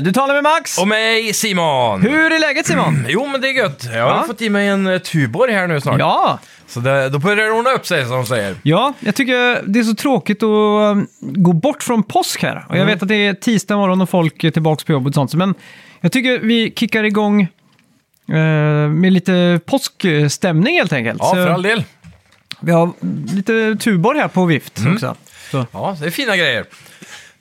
Du talar med Max! Och mig Simon! Hur är läget Simon? Jo, men det är gött. Jag har Ja. fått i mig en eh, Tuborg här nu snart. Ja, Så det, då börjar det ordna upp sig, som de säger. ja, jag tycker det är så tråkigt att um, gå bort från påsk här. Och jag vet att det är tisdag morgon och folk är tillbaka på jobbet och sånt. Men jag tycker vi kickar igång eh, med lite påskstämning helt enkelt. Ja, för all del. Vi har lite Tuborg här på vift också. Så. Ja, det är fina grejer.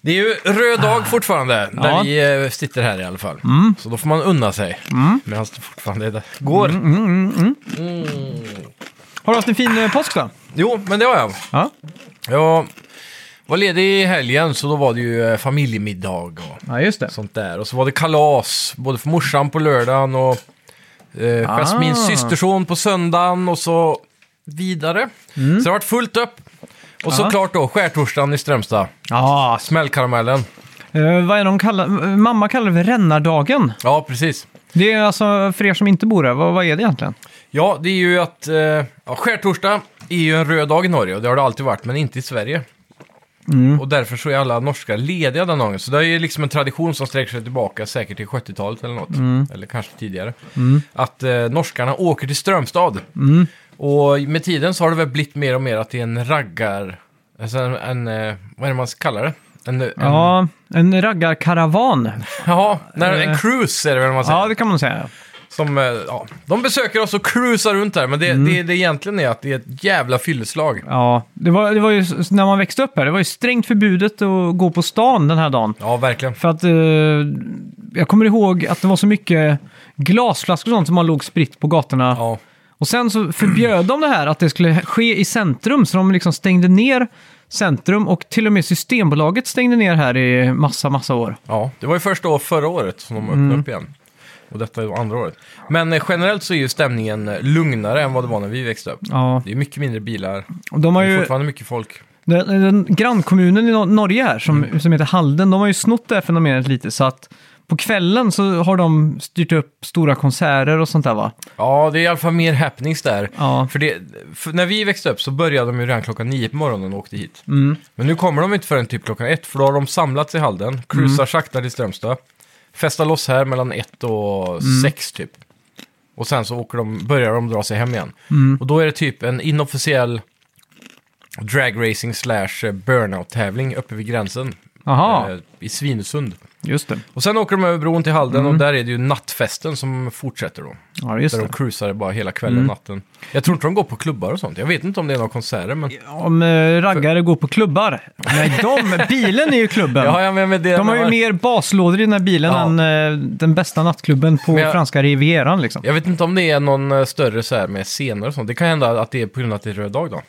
Det är ju röd dag fortfarande, när Ja. vi eh, sitter här i alla fall. Så då får man unna sig, medan det fortfarande går. Har du haft en fin eh, påsk då? Jo, men det har jag. Ja. Jag var ledig i helgen, så då var det ju eh, familjemiddag och Ja, just det. sånt där. Och så var det kalas, både för morsan på lördagen och eh, Ah. Jasmins systerson på söndagen och så vidare. Så det har varit fullt upp. Och såklart då skärtorsdagen i Strömstad. Ja, Smällkaramellen. eh, vad är de kallar, mamma kallar det för rännardagen. Ja, precis. Det är alltså, för er som inte bor här, vad, vad är det egentligen? Ja, det är ju att eh, ja, skärtorsdag är ju en röd dag i Norge och det har det alltid varit, men inte i Sverige. Och därför så är alla norskar lediga den dagen. Så det är ju liksom en tradition som sträcker sig tillbaka säkert till 70-talet eller något. Eller kanske tidigare. Att eh, norskarna åker till Strömstad. Och med tiden så har det väl blivit mer och mer att det är en raggar... Alltså en, en eh, vad är det man kallar det? En, en, Ja, en raggarkaravan. ja när, en cruise är det väl man säger. Ja, det kan man säga. Som, eh, ja, de besöker oss och cruisar runt där, men det, det, det egentligen är att det är ett jävla fylleslag. Ja, det var, det var ju när man växte upp här, det var ju strängt förbjudet att gå på stan den här dagen. Ja, verkligen. För att eh, jag kommer ihåg att det var så mycket glasflaskor och sånt som man låg spritt på gatorna. Ja, Och sen så förbjöd de det här att det skulle ske i centrum, så de liksom stängde ner centrum och till och med Systembolaget stängde ner här i massa, massa år. ja, det var ju först då förra året som de öppnade upp igen. Och detta är då andra året. Men eh, generellt så är ju stämningen lugnare än vad det var när vi växte upp. Ja, Det är mycket mindre bilar, och de har det är ju, fortfarande mycket folk. den, den grannkommunen i Nor- Norge här, som, som heter Halden, de har ju snott det här fenomenet lite, så att på kvällen så har de styrt upp stora konserter och sånt där va? Ja, det är i alla fall mer happenings där. Ja. För, det, för när vi växte upp så började de ju redan klockan nio på morgonen och åkte hit. Mm. Men nu kommer de inte förrän typ klockan ett, för då har de samlats i Halden, cruisar Mm. sakta till Strömstad, festar loss här mellan ett och Mm. sex typ. Och sen så åker de, börjar de dra sig hem igen. Mm. Och då är det typ en inofficiell dragracing slash eh, burnout-tävling uppe vid gränsen. Jaha, eh, I Svinesund. just det. Och sen åker de över bron till Halden Mm. och där är det ju nattfesten som fortsätter då. Ja, just Där det. de cruisar bara hela kvällen, Mm. natten. Jag tror inte de går på klubbar och sånt. Jag vet inte om det är några konserter, men... Om eh, raggare går på klubbar. Nej, de, bilen är ju klubben. Ja, ja, men med det De har ju mer baslådor i den här bilen Ja. än eh, den bästa nattklubben på Men jag- franska rivieran liksom. Jag vet inte om det är någon eh, större så här med scener och sånt. Det kan hända att det är på grund av att det är röd dag då.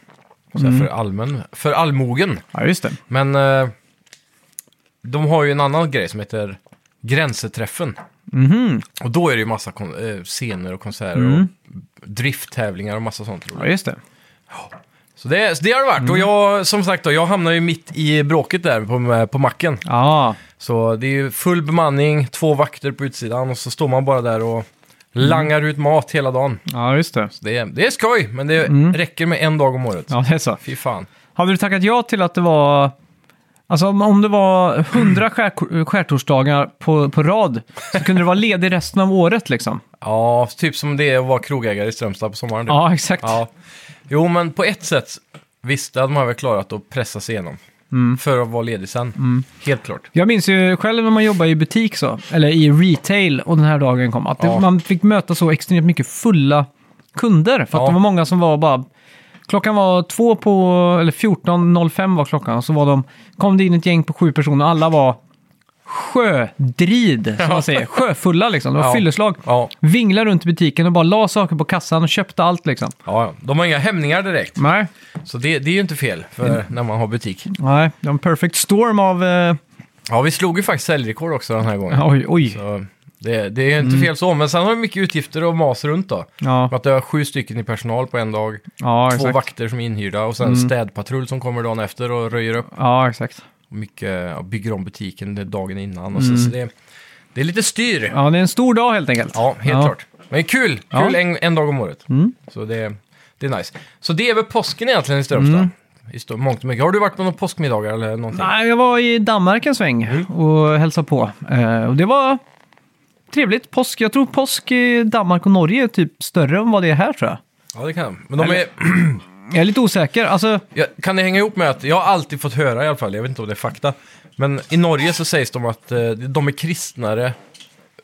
Så Mm. här för, allmän, för allmogen. Ja, just det. Men eh, de har ju en annan grej som heter Gränseträffen. Mhm. Och då är det ju massa kon- eh, scener och konserter Mm. och drifttävlingar och massa sånt. Ja, just det. Så det, så det har det varit. Mm. Och jag, som sagt då, jag hamnar ju mitt i bråket där på, på macken. Ja, Så det är ju full bemanning, två vakter på utsidan och så står man bara där och langar ut mat hela dagen. ja just det. Det är, det är skoj, men det räcker med en dag om året. Mm. Ja, det är så. Fy fan. Hade du tackat ja till att det var... Alltså om- om det var 100 skär, skärtorsdagar på, på rad så kunde du vara ledig resten av året liksom. Ja, typ som det är att vara krogägare i Strömstad på sommaren. typ. Ja, exakt. ja. Jo, men på ett sätt, visst, det hade man väl klarat att pressa sig igenom. Mm. För att vara ledig sen. Helt klart. Jag minns ju själv när man jobbade i butik så, eller i retail och den här dagen kom, att Ja. man fick möta så extremt mycket fulla kunder. För att Ja. det var många som var bara... Klockan var två på, eller 14.05 var klockan, så var de, kom det in ett gäng på sju personer och alla var sjödrid, som man säger. Sjöfulla liksom, det var Ja. fylleslag. Ja, Vinglade runt i butiken och bara la saker på kassan och köpte allt liksom. ja, ja. de har inga hämningar direkt. Nej, Så det, det är ju inte fel för när man har butik. nej, det var en perfect storm av... Eh, Ja, vi slog ju faktiskt säljrekord också den här gången. oj, oj. Så det, det är inte fel så, men sen har vi mycket utgifter och mas runt då. Ja, att det är sju stycken i personal på en dag, ja två exakt. vakter som är inhyrda och sen städpatrull som kommer dagen efter och röjer upp. Ja, exakt. Och mycket, ja, bygger om butiken det dagen innan. Och så, så det, det är lite styr. Ja, Ja, det är en stor dag helt enkelt. helt Ja. klart. Men kul! Ja. Kul en, en dag om året. Mm. Så det, det är nice. Så det är väl påsken egentligen i Strömstad. i stå- mångt och mycket. Har du varit på några påskmiddagar eller någonting? Nej, jag var i Danmark en sväng Mm. och hälsade på. Eh, och det var trevligt. Påsk, jag tror påsk i Danmark och Norge är typ större än vad det är här tror jag. Ja, det kan. Men de är, Jag är lite osäker. Alltså, ja, kan det hänga ihop med att, jag har alltid fått höra i alla fall, jag vet inte om det är fakta, men i Norge så sägs de att eh, de är kristnare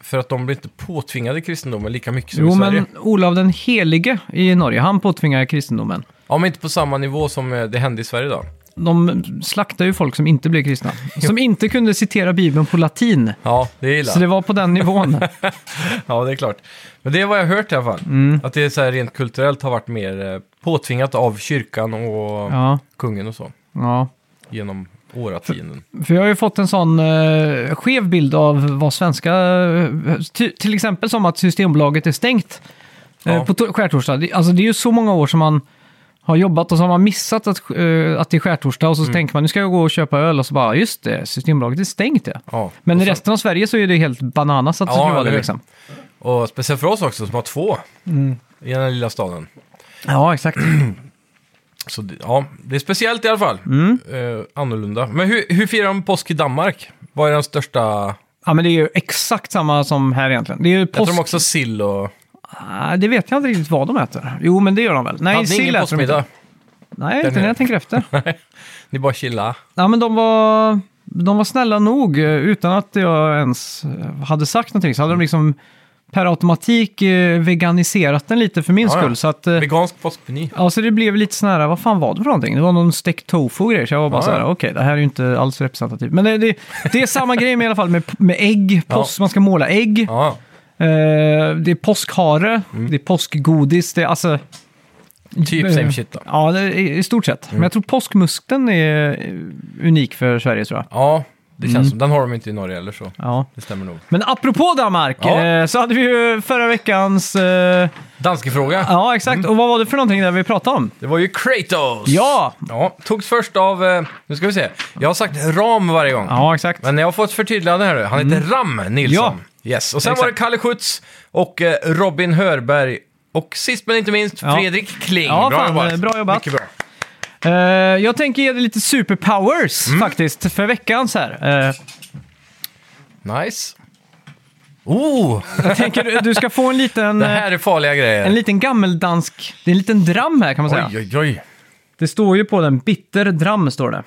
för att de blir inte påtvingade kristendomen lika mycket som jo, i Sverige. men Olav den helige i Norge, han påtvingar kristendomen. Ja, men inte på samma nivå som eh, det hände i Sverige då. De slaktar ju folk som inte blev kristna. Som inte kunde citera Bibeln på latin. Ja, det är illa. Så det var på den nivån. Ja, det är klart. Men det är vad jag har hört i alla fall. Mm. Att det är så här rent kulturellt har varit mer eh, påtvingat av kyrkan och Ja, kungen och så. ja. Genom årtionden. För jag har ju fått en sån eh, skev bild av vad svenska... eh, ty, till exempel som att Systembolaget är stängt eh, Ja. på to- skärtorsdag. Alltså det är ju så många år som man har jobbat och så har man missat att, eh, att det är skärtorsdag och så tänker man nu ska jag gå och köpa öl och så bara just det, Systembolaget är stängt det. Ja. Men i sen- resten av Sverige så är det helt bananas att det Ja, skulle vara eller det liksom. Och speciellt för oss också som har två Mm. i den här lilla staden. Ja, exakt. Så det- ja, det är speciellt i alla fall. Mm. Eh, annorlunda. Men hur, hur firar de påsk i Danmark? Vad är den största? Ja, men det är ju exakt samma som här egentligen. Det är ju påsk... de också sill och... Ah, det vet jag inte riktigt vad de äter. Jo, men det gör de väl. Nej, Hade sill ingen äter de inte. påskmiddag? Nej, inte när jag tänker efter. Ni bara chilla? Ja, men de var, de var snälla nog eh, utan att jag ens eh, hade sagt någonting. Så hade de liksom per automatik eh, veganiserat den lite för min Ja, ja. skull. Så att, eh, Vegansk påskmeny? ja, så det blev lite sån här, vad fan var det för någonting? Det var någon stekt tofu och grejer. Så jag var bara Ja, så här, ja. okej, det här är ju inte alls representativt. Men det, det, det är samma grej med i alla fall med, med ägg. Påsk, Man ska måla ägg. Ja. Eh, det är påskhare. Mm. Det är påskgodis. Det är alltså... Typ Eh, same shit då. Ja, det är, i stort sett. Mm. Men jag tror påskmuskeln är unik för Sverige tror jag. Ja, det känns Mm. som. Den har de inte i Norge heller så. Ja. Det stämmer nog. Men apropå Danmark, Ja. eh, så hade vi ju förra veckans... Eh, Danske-fråga. ja, exakt. Och vad var det för någonting där vi pratade om? Det var ju Kratos! Ja! Ja, togs först av... Nu ska vi se. Jag har sagt Ram varje gång. Ja, exakt. Men jag har fått förtydligande här nu. Han heter Ram Nilsson. Mm. Ja. Yes. Och sen Exakt. var det Kalle Schütz och eh, Robin Hörberg. Och sist men inte minst Ja. Fredrik Kling. Ja, bra, fan, jobbat. bra jobbat. Mycket bra. Eh, jag tänker ge dig lite superpowers Mm. faktiskt för veckans här. Eh, Nice. Oh! jag tänker du- ska få en liten, Det här är farliga grejer. en liten gammeldansk... Det är en liten dram här kan man säga. Oj, oj, oj. Det står ju på den, bitter dram står det.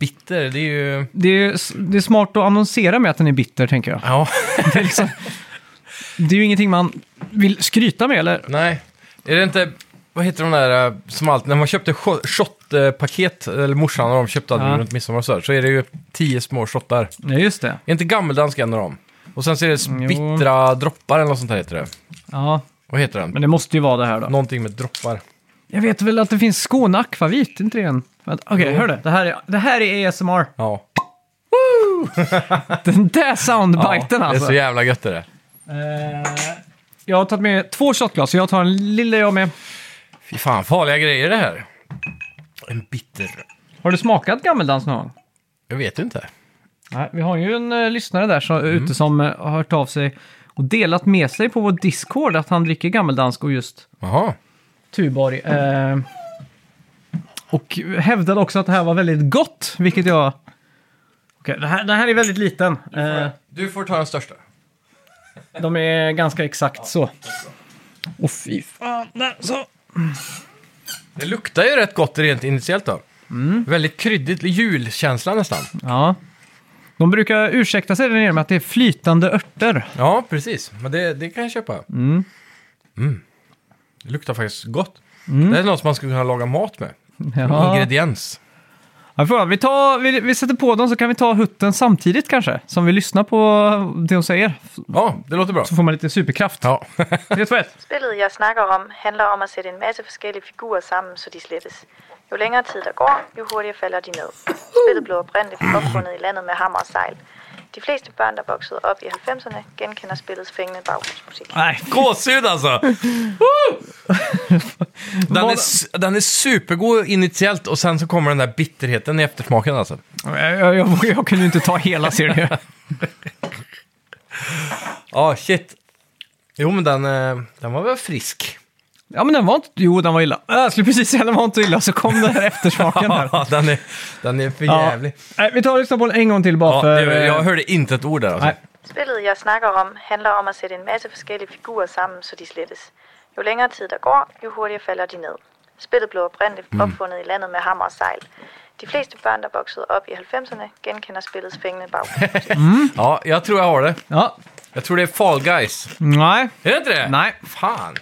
Bitter, det är ju... Det är, det är smart att annonsera med att den är bitter tänker jag. Ja, Det är, liksom, det är ju ingenting man vill skryta med eller? nej. Är det inte... Vad heter de där eh, som alltid... När man köpte shot- shotpaket, eller morsan och de köpte Ja. runt midsommar och så, här, så är det ju tio små shottar. Ja, just det. Är inte gammeldansk en av dem? Och sen så är det Jo. bittra droppar eller något sånt där heter det. Ja, Vad heter den? men det måste ju vara det här då. Någonting med droppar. Jag vet väl att det finns Skåne Akvavit, inte det en? Okej, hör det. Det här, är, det här är ASMR. Ja. Den där soundbiten ja, Det är alltså. så jävla gött det. Eh, jag har tagit med två shotglas, så jag tar en lilla jag med. Fy fan, farliga grejer det här. En bitter... Har du smakat gammeldans någon gång? Jag vet inte. Nej, vi har ju en uh, lyssnare där så, ute som eh, har hört av sig och delat med sig på vår Discord att han dricker gammeldansk och just Jaha. Tuborg. Eh, och hävdade också att det här var väldigt gott, vilket jag... Okej, det, här, det här är väldigt liten. Eh, Du får ta den största. de är ganska exakt så. Och fy fan, där, så. Det luktar ju rätt gott rent initiellt då. Väldigt kryddigt, julkänsla nästan. Ja. De brukar ursäkta sig där nere med att det är flytande örter. Ja, precis. Men det, det kan jag köpa. Mm. Det luktar faktiskt gott. Det är något som man skulle kunna laga mat med. Ja. Ingrediens. Ja, får jag- vi, tar, vi, vi sätter på dem så kan vi ta hutten samtidigt kanske. Som vi lyssnar på det hon säger. Ja, det låter bra. Så får man lite superkraft. Ja. Det är två ett. Spillet, jeg snakker om, handler om at sætte en masse forskellige figurer sammen, så de slettes. Jo længere tid der går, jo hurtigere falder de ned. Spillet blev oprindeligt opfundet i landet med hammer og sejl. De fleste børn, der voksede op i 90'erne, genkender spillets fængende baggrundsmusik. Nej, Gåshud alltså! den, är, den är supergod initiellt och sen så kommer den där bitterheten i eftersmaken alltså. jag, jag, jag, jag kunde ju inte ta hela serien. Ja, shit. Jo, men den, eh, den var väl frisk. Ja, men den var inte... Jo, den var illa. Jag skulle precis säga den var inte illa, så kom den här eftersmaken här. Ja, den, är, den är för jävlig. Nej, vi tar och lyssnar på den en gång till bara Ja, för... det, jag eh, hörde inte ett ord där alltså. Nej. Spillet, jeg snakker om, handler om at sætte en masse forskellige figurer sammen, så de slettes. Jo længere tid der går, jo hurtigere falder de ned. Spillet blev oprindeligt opfundet i landet med hammer og sejl. De fleste børn, der voksede op i 90'erne, genkender spillets fængende baggrund. Ja, jag tror jag har det. Ja. Jag tror det är Fall Guys. Nej, Är det inte det? nej. Fan.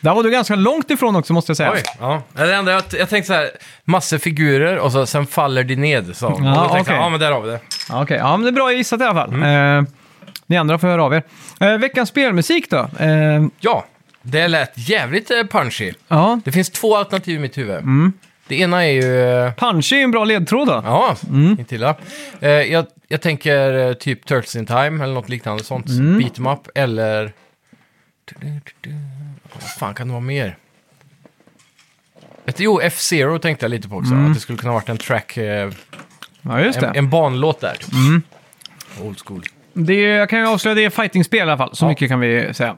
Där var du ganska långt ifrån också måste jag säga. Oj. Ja. Det enda jag, jag tänkte så här, massor figurer och så, sen faller de ned. Så. och då tänkte jag, ja men där har vi det. Ja, Okej, ja men det är bra gissat i alla fall. Mm. Eh, ni andra får höra av er. Eh, veckans spelmusik då? Eh, Ja, det lät jävligt eh, punchy. ja, Det finns två alternativ i mitt huvud. Mm. Det ena är ju... eh, Punch är en bra ledtråd då. Ja, Mm. inte illa. Eh, jag, jag tänker typ Turtles in Time eller något liknande sånt. Mm. Beat 'em up eller... Vad fan kan det vara mer? Jo, F-Zero tänkte jag lite på också. Att det skulle kunna varit en track, eh, Ja, just en, det. en banlåt där. Typ. Mm. Old school. det jag kan ju avslöja det är fightingspel i alla fall. Så Ja. mycket kan vi säga.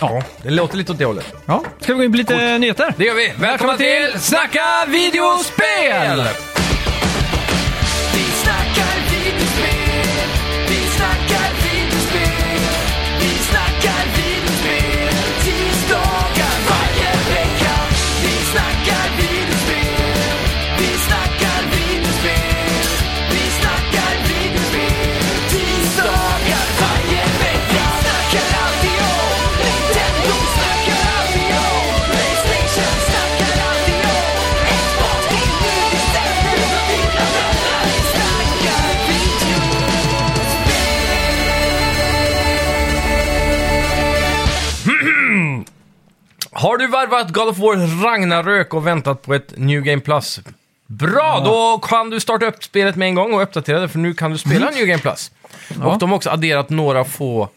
Ja, det låter lite åt det hållet. Ja. Ska vi gå in på lite nyheter? Det gör vi. Välkomna till Snacka videospel! Har du varvat God of War Ragnarök och väntat på ett New Game Plus? Bra, då kan du starta upp spelet med en gång och uppdatera det, för nu kan du spela New Game Plus. Och de har också adderat några få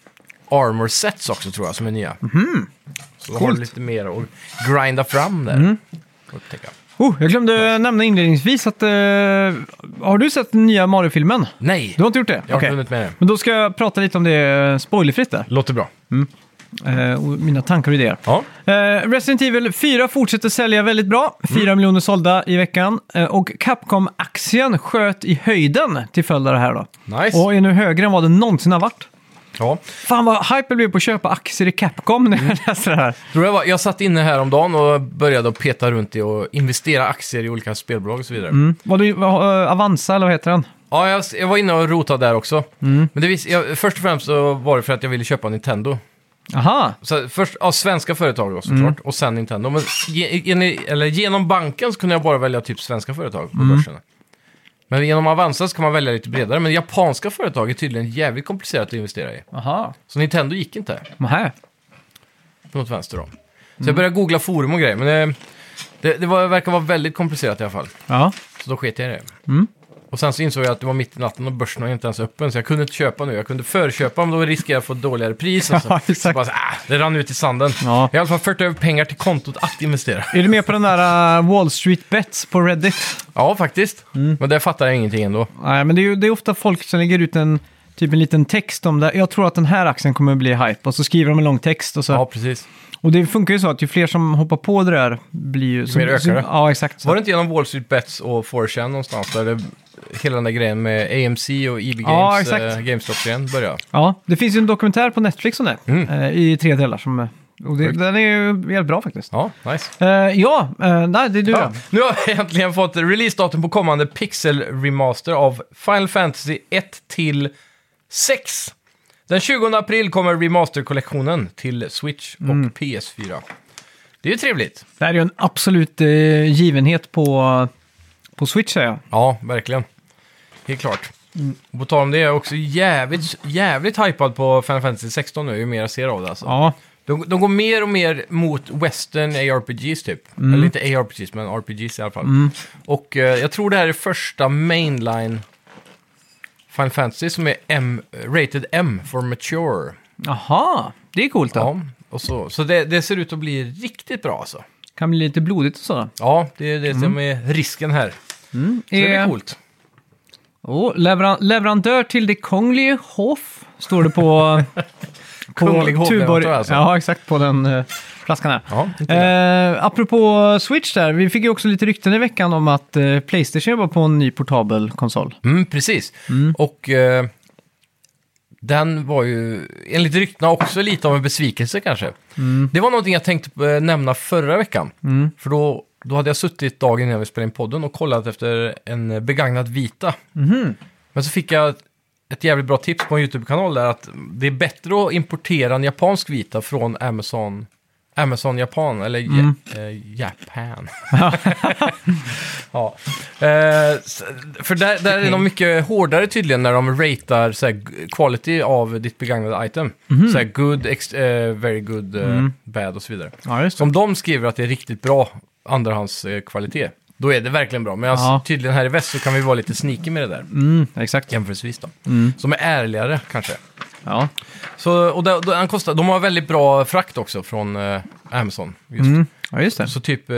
armor sets också, tror jag, som är nya. Så då har Coolt. du lite mer att grinda fram där. Upptäcka. Oh, jag glömde nämna inledningsvis att... Eh, har du sett den nya Mario-filmen? Nej, Du har inte gjort det? jag har Okej. inte hunnit med det. Men då ska jag prata lite om det eh, spoilerfritt där. Låter bra. Eh, och mina tankar och idéer. Ja. Eh, Resident Evil 4 fortsätter sälja väldigt bra. 4 miljoner sålda i veckan. Eh, och Capcom-aktien sköt i höjden till följd av det här då. Nice. Och är nu högre än vad den någonsin har varit. Ja. Fan vad hype jag blev på att köpa aktier i Capcom när jag läste det här. Tror jag, var, jag satt inne här om dagen och började att peta runt i och investera aktier i olika spelbolag och så vidare. Mm. Var du, var, eh, Avanza eller vad heter den? Ja, jag, jag var inne och rotade där också. Men det vis, jag, först och främst så var det för att jag ville köpa Nintendo. Aha, Så först, ja, svenska företag då såklart, och sen Nintendo. Men ge, gen- eller genom banken så kunde jag bara välja typ svenska företag på börsen. Men genom Avanza så kan man välja lite bredare. Men japanska företag är tydligen jävligt komplicerat att investera i. aha, Så Nintendo gick inte Nähä. på något vänster då. Så jag började googla forum och grejer, men det, det, det var, verkar vara väldigt komplicerat i alla fall. Ja. Så då sket jag i det. Och sen så insåg jag att det var mitt i natten och börsen var inte ens öppen, så jag kunde inte köpa nu. Jag kunde förköpa, men då riskerade jag att få dåligare pris. Och så. Ja, så exakt. bara så, ah, det rann ut i sanden. Ja. Jag har i alla fall fört över pengar till kontot att investera. Är du med på den där uh, Wall Street Bets på Reddit? Ja, faktiskt. Men där fattar jag ingenting ändå. Nej, men det är, ju, det är ofta folk som lägger ut en, typ en liten text om det. Jag tror att den här aktien kommer bli hype. Och så skriver de en lång text. Och, så. Ja, precis. och det funkar ju så att ju fler som hoppar på det där blir ju... så- mer ökar så- det. Ja, exakt. Så. Var det inte genom Wall Street Bets och 4chan någonstans där det, hela den där grejen med AMC och EB Games, Ja, exakt. eh, GameStop-grejen började? Ja, det finns ju en dokumentär på Netflix om det. Mm. eh, I tre delar. Som, eh, och det, Sjukt. den är ju jävligt bra faktiskt. Ja, nice. Eh, ja, eh, nej, det är du Ja. ja. Nu har vi äntligen fått releasedatum på kommande Pixel-remaster av Final Fantasy 1 till 6. Den 20 april kommer remaster-kollektionen till Switch och Mm. PS4. Det är ju trevligt. Det här är ju en absolut eh, givenhet på, på Switch säger jag. Ja, verkligen. Helt klart. Och på tal om det, är jag också jävligt, jävligt hypad på Final Fantasy 16 nu, ju mer jag ser av det alltså. Ja, De, de går mer och mer mot western ARPGs typ. Mm. Eller inte ARPGs, men RPGs i alla fall. Och eh, jag tror det här är första mainline Final Fantasy som är M, rated M for mature. Jaha, det är coolt då. Ja, och så, så det, det ser ut att bli riktigt bra alltså. Kan bli lite blodigt och så. Ja, det är det som är risken här. Så det blir Eh, coolt. Oh, leveran leverantör till det Konglige Hof, står det på Kunglig hovleverantör Tuborg- alltså. Ja, exakt. På den eh, flaskan här. Ja. Eh, apropå Switch där, vi fick ju också lite rykten i veckan om att eh, Playstation jobbar på en ny portabel konsol. Mm, precis. Och eh, den var ju enligt ryktena också lite av en besvikelse kanske. Det var någonting jag tänkte eh, nämna förra veckan. För då, då hade jag suttit dagen innan vi spelade in podden och kollat efter en begagnad Vita. Men så fick jag ett jävligt bra tips på en YouTube-kanal där att det är bättre att importera en japansk Vita från Amazon, Amazon Japan, eller ja, eh, Japan. ja. Eh, s- för där, där är de mycket hårdare tydligen när de ratear så här, g- quality av ditt begagnade item. Så här, good, ex, eh, very good, eh, bad och så vidare. Ja, just Så om de skriver att det är riktigt bra andrahandskvalitet, kvalitet, då är det verkligen bra. Men alltså, Ja. tydligen här i väst så kan vi vara lite sneaky med det där. Mm, exakt. Jämförelsevis då. Som är ärligare kanske. Ja. Så, och det, det, han kostar, de har väldigt bra frakt också från eh, Amazon. Just. Mm. ja, just det. Så typ eh,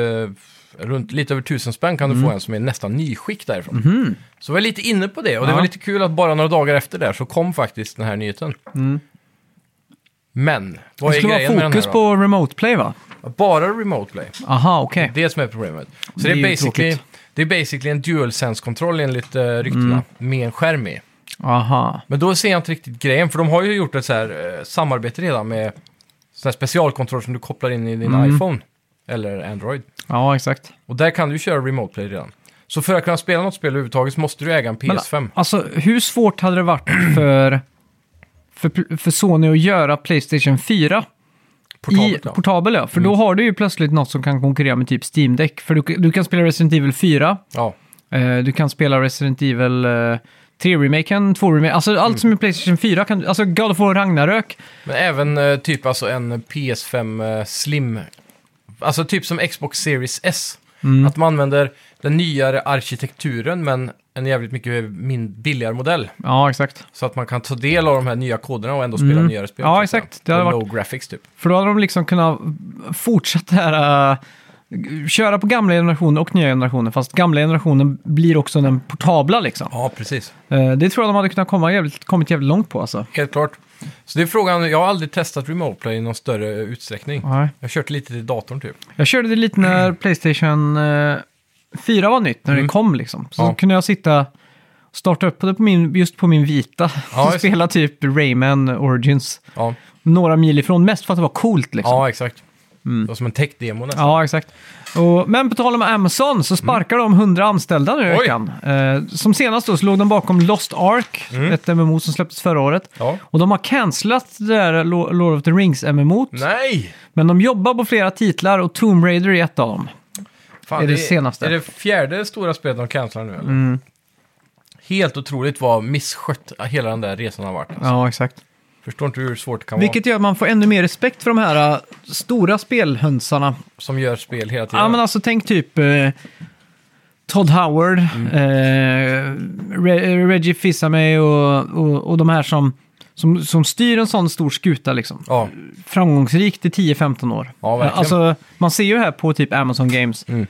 runt lite över tusen spänn kan du få en som är nästan nyskick därifrån. Så jag var lite inne på det och det Ja. var lite kul att bara några dagar efter det så kom faktiskt den här nyheten. Men, vad Det är skulle grejen vara med den fokus här då? på remote play va? Bara remote play. Aha, okej. Det är det som är problemet. Så Det det är ju basically, tråkigt. det är basically en DualSense-kontroll enligt uh, ryktena, med en skärm i. Aha. Men då ser jag inte riktigt grejen, för de har ju gjort ett så här, eh, samarbete redan med så här specialkontroll som du kopplar in i din Mm. iPhone eller Android. Ja, exakt. Och där kan du köra remote play redan. Så för att kunna spela något spel överhuvudtaget så måste du äga en Men, PS5. alltså, hur svårt hade det varit för, för, för Sony att göra Playstation 4 Portabelt, ja. Mm. portabel? Ja. För då har du ju plötsligt något som kan konkurrera med typ Steam Deck. För du, du kan spela Resident Evil 4, Ja, eh, du kan spela Resident Evil eh, 3-remaken, 2-remaken, alltså Mm. allt som är Playstation 4, kan, alltså God of War Ragnarök. men även eh, typ alltså en PS5 eh, Slim. Alltså typ som Xbox Series S. Mm. Att man använder den nyare arkitekturen men en jävligt mycket min billigare modell. Ja, exakt. Så att man kan ta del av de här nya koderna och ändå spela nyare spel. Mm. Ja, säga. exakt. Det hade varit- low graphics typ. För då hade de liksom kunnat fortsätta här, äh, köra på gamla generationer och nya generationer, fast gamla generationen blir också den portabla liksom. Ja, precis. Eh, det tror jag de hade kunnat komma jävligt, kommit jävligt långt på alltså. Helt klart. Så det är frågan, jag har aldrig testat Remote Play i någon större utsträckning. Nej. Jag har kört lite till datorn typ. Jag körde det lite när Playstation eh, 4 var nytt, när det Mm. kom liksom. Så Ja. kunde jag sitta och starta upp det på min, just på min vita. Ja, just- spela typ Rayman Origins. Ja, Några mil ifrån, mest för att det var coolt liksom. ja exakt. Det var som en tech-demo nästan. Ja, exakt. Och, men på tal om Amazon så sparkar de 100 anställda nu i Mm. Oj. veckan. Eh, som senast då så låg de bakom Lost Ark, Mm. ett MMO som släpptes förra året. Ja. Och de har cancelat det där Lo- Lord of the Rings-MMO. Nej! Men de jobbar på flera titlar och Tomb Raider är ett av dem. Fan, Är det senaste. Mm. Är det fjärde stora spelet de cancelar nu eller? Helt otroligt vad misskött hela den där resan har varit. Alltså. Ja, exakt. Förstår inte hur svårt det kan Vilket gör att man får ännu mer respekt för de här äh, stora spelhönsarna. vara. Som gör spel hela tiden. Ja, men alltså tänk typ eh, Todd Howard, Mm. eh, Re- Reggie Fils-Aimé och, och, och de här som, som, som styr en sån stor skuta liksom. Ja, Framgångsrikt i 10-15 år. Ja, verkligen. Alltså, man ser ju här på typ Amazon Games. Mm.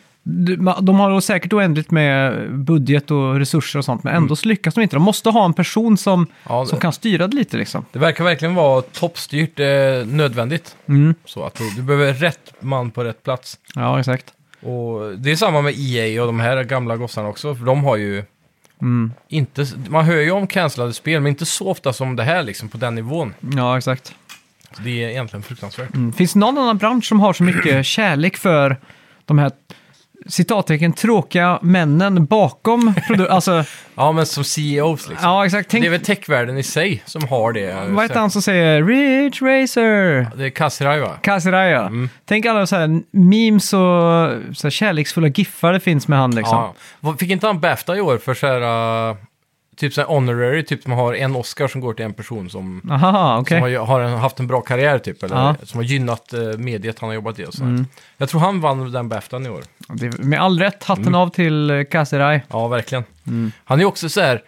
De, har säkert oändligt med budget och resurser och sånt, men ändå så lyckas de inte. De måste ha en person som, Mm. Ja, det- som kan styra det lite liksom. det verkar verkligen vara toppstyrt eh, nödvändigt. Mm. Så att du, du behöver rätt man på rätt plats. Ja, exakt. Och det är samma med EA och de här gamla gossarna också, för de har ju Mm. inte, man hör ju om cancellade spel, men inte så ofta som det här liksom, på den nivån. Ja, exakt. Så det är egentligen fruktansvärt. Mm. Finns det någon annan bransch som har så mycket kärlek för de här citattecken tråkiga männen bakom produkten? Alltså, Ja, men som CEOs liksom. ja, exakt. Tänk, Det är väl techvärlden i sig som har det. vad heter han som säger Rich Racer? Det är Kassirai va? Kasiraya. Mm. Tänk alla så här memes och så här kärleksfulla giffar det finns med han liksom. Ja. Fick inte han Bafta i år för så här, uh, typ så här honorary, typ som har en Oscar som går till en person som, Aha, okej. som har, har en, haft en bra karriär typ, eller Ja. som har gynnat uh, mediet han har jobbat i och så här. Mm. Jag tror han vann den Baftan i år. Det Med all rätt, hatten Mm. av till eh, Kasirai. Ja, verkligen. Mm. Han är också så här,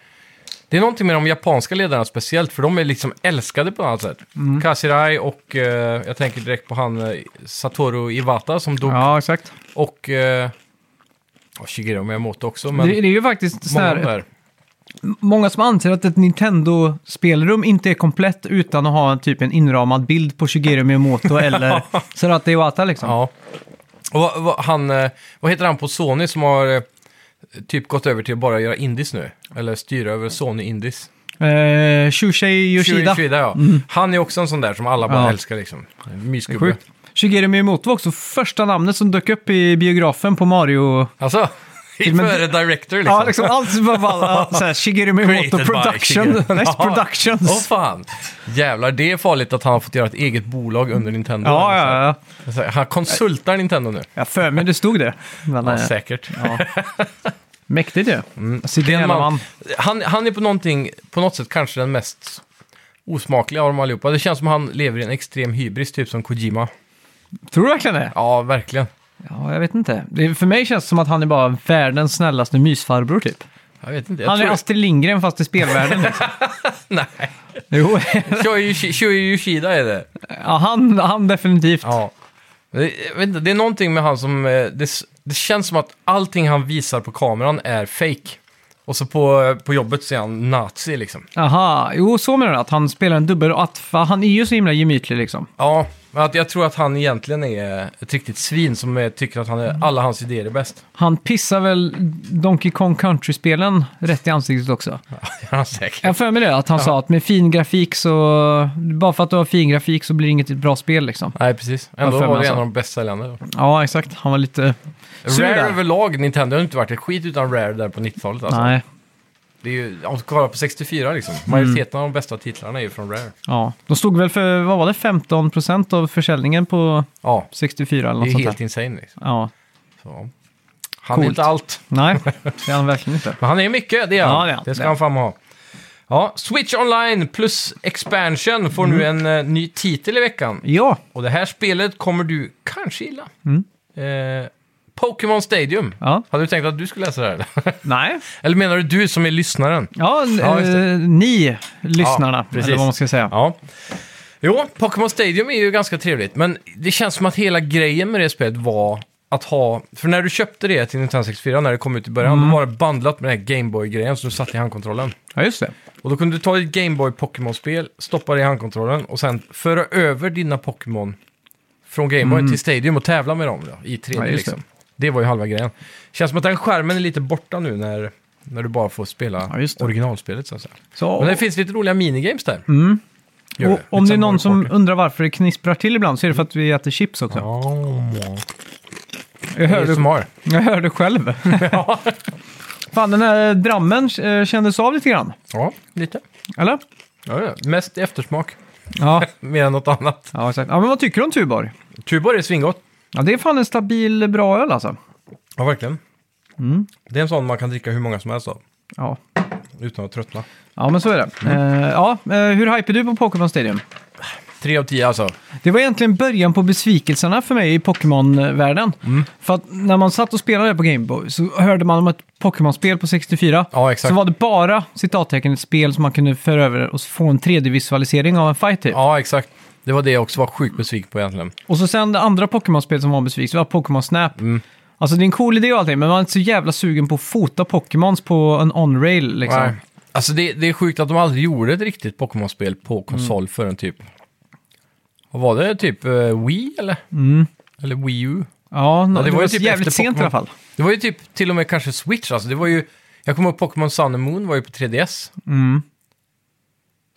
det är någonting med de japanska ledarna speciellt, för de är liksom älskade på något sätt. Mm. Kasirai och eh, jag tänker direkt på han eh, Satoru Iwata som dog. Ja, exakt. Och eh, och Shigeru Miyamoto också, men Det, det är ju faktiskt så många av här. Många som anser att ett Nintendo-spelrum inte är komplett utan att ha typ en inramad bild på Shigeru Miyamoto eller Sarata Iwata liksom. Ja. Och vad, vad, han, eh, vad heter han på Sony som har eh, typ gått över till att bara göra indies nu? Eller styra över Sony Indies? Eh, Shushei Yoshida. Yoshida ja. Han är också en sån där som alla bara Ja. älskar liksom. En Mysgubbe. Shigeru Miyamoto var också första namnet som dök upp i biografen på Mario. Alltså, Filmen- före director liksom. Ja, liksom allt var bara ja, så här, Shigeru Miyamoto Production. Ja. Productions. Åh fan. Jävlar, det är farligt att han har fått göra ett eget bolag under Nintendo. ja, ja, ja. Han konsultar Nintendo nu. Jag för mig det stod det. Men, Ja, eh, säkert. ja. Mäktigt ju. Mm. Man, man. han, han är på, någonting, på något sätt kanske den mest osmakliga av dem allihopa. Det känns som han lever i en extrem hybris, typ som Kojima. Tror du verkligen det? Ja, verkligen. Ja, jag vet inte. Det, för mig känns det som att han är bara världens snällaste mysfarbror typ. Jag vet inte. Jag Han är tror... Astrid Lindgren fast i spelvärlden. Liksom. Nej. jo, Shoei Shoei Yoshida är det. ja, han, han definitivt. Ja. Det, jag vet inte, det är någonting med han som... eh, Det, det känns som att allting han visar på kameran är fake. Och så på, på jobbet så är han nazi liksom. Aha, jo så menar du att han spelar en dubbel och att han är ju så himla gemytlig liksom. Ja, men att jag tror att han egentligen är ett riktigt svin som tycker att han är, alla hans idéer är bäst. Han pissar väl Donkey Kong Country-spelen rätt i ansiktet också. Ja, det är han säkert. Jag har för mig det, att han sa att med fin grafik så... Bara för att du har fin grafik så blir det inget bra spel liksom. Nej, precis. Ändå var det en av de bäst säljande. då. Ja, exakt. Han var lite Rare överlag, Nintendo har inte varit ett skit utan Rare där på 90-talet. Alltså. Nej, Det är ju, om du kollar på 64 liksom, majoriteten av de bästa titlarna är ju från Rare. ja. De stod väl för, vad var det, 15% av försäljningen på Ja, 64 eller det något är sånt helt där. insane liksom. Ja, Så. Han Coolt. är inte allt, nej, det är han verkligen inte. men han är mycket, det är han. Ja, det är han. det ska Det är han fan ha. Ja, Switch Online plus Expansion får nu en eh, ny titel i veckan. Ja, Och det här spelet kommer du kanske gilla. Mm. Eh, Pokémon Stadium. ja, Hade du tänkt att du skulle läsa det här? eller? nej. eller menar du du som är lyssnaren? Ja, Ja, eh, ni lyssnarna, precis. eller vad man ska säga. Ja. Jo, Pokémon Stadium är ju ganska trevligt, men det känns som att hela grejen med det spelet var att ha... För när du köpte det till Nintendo 64, när det kom ut i början, Mm. då var det bandlat med den här Gameboy-grejen som du satte i handkontrollen. Ja, just det. Och då kunde du ta ett Gameboy Pokémon-spel, stoppa det i handkontrollen och sen föra över dina Pokémon från Gameboy till Stadium och tävla med dem då, i 3D. Mm. Ja, just det. Det var ju halva grejen. Känns som att den skärmen är lite borta nu när, när du bara får spela Ja, just det. originalspelet. Så att säga. Så, Men det finns lite roliga minigames där. mm. Gör och, om Lite det är som någon Mario som Party. undrar varför det knisprar till ibland så är det för att vi äter chips också. Ja. Jag, hörde, jag hörde själv. ja. Fan, den här drammen eh, kändes av lite grann. ja, lite. Eller? Ja, ja. Mest eftersmak, Ja, mer än något annat. ja, exakt. Ja, men vad tycker du om Tuborg? Tuborg är svingott. Ja, det är fan en stabil, bra öl alltså. Ja, verkligen. Mm. Det är en sån man kan dricka hur många som helst av, Ja, utan att tröttna. ja men så är det. Mm. Eh, ja, eh, hur hype är du på Pokémon Stadium? Tre av tio alltså. Det var egentligen början på besvikelserna för mig i Pokémon-världen. Mm. För att när man satt och spelade på Gameboy så hörde man om ett Pokémon-spel på 64. Ja, exakt. Så var det bara citattecken ett spel som man kunde föra över och få en 3D-visualisering av en fight typ. Ja, exakt. Det var det jag också var sjukt besviken på egentligen. Och så sen det andra Pokémon-spelet som var besviket var Pokémon Snap. Mm. Alltså det är en cool idé och allting, men man är inte så jävla sugen på att fota Pokémons på en on-rail liksom. Nej. Alltså det, det är sjukt att de aldrig gjorde ett riktigt Pokémon-spel på konsol Mm. förrän typ... Vad var det? Typ uh, Wii eller? Mm. Eller Wii U? Ja, no, Ja, det, det var ju typ jävligt sent i alla fall. Det var ju typ till och med kanske Switch alltså. Det var ju... Jag kommer ihåg Pokémon Sun and Moon var ju på 3DS. Mm.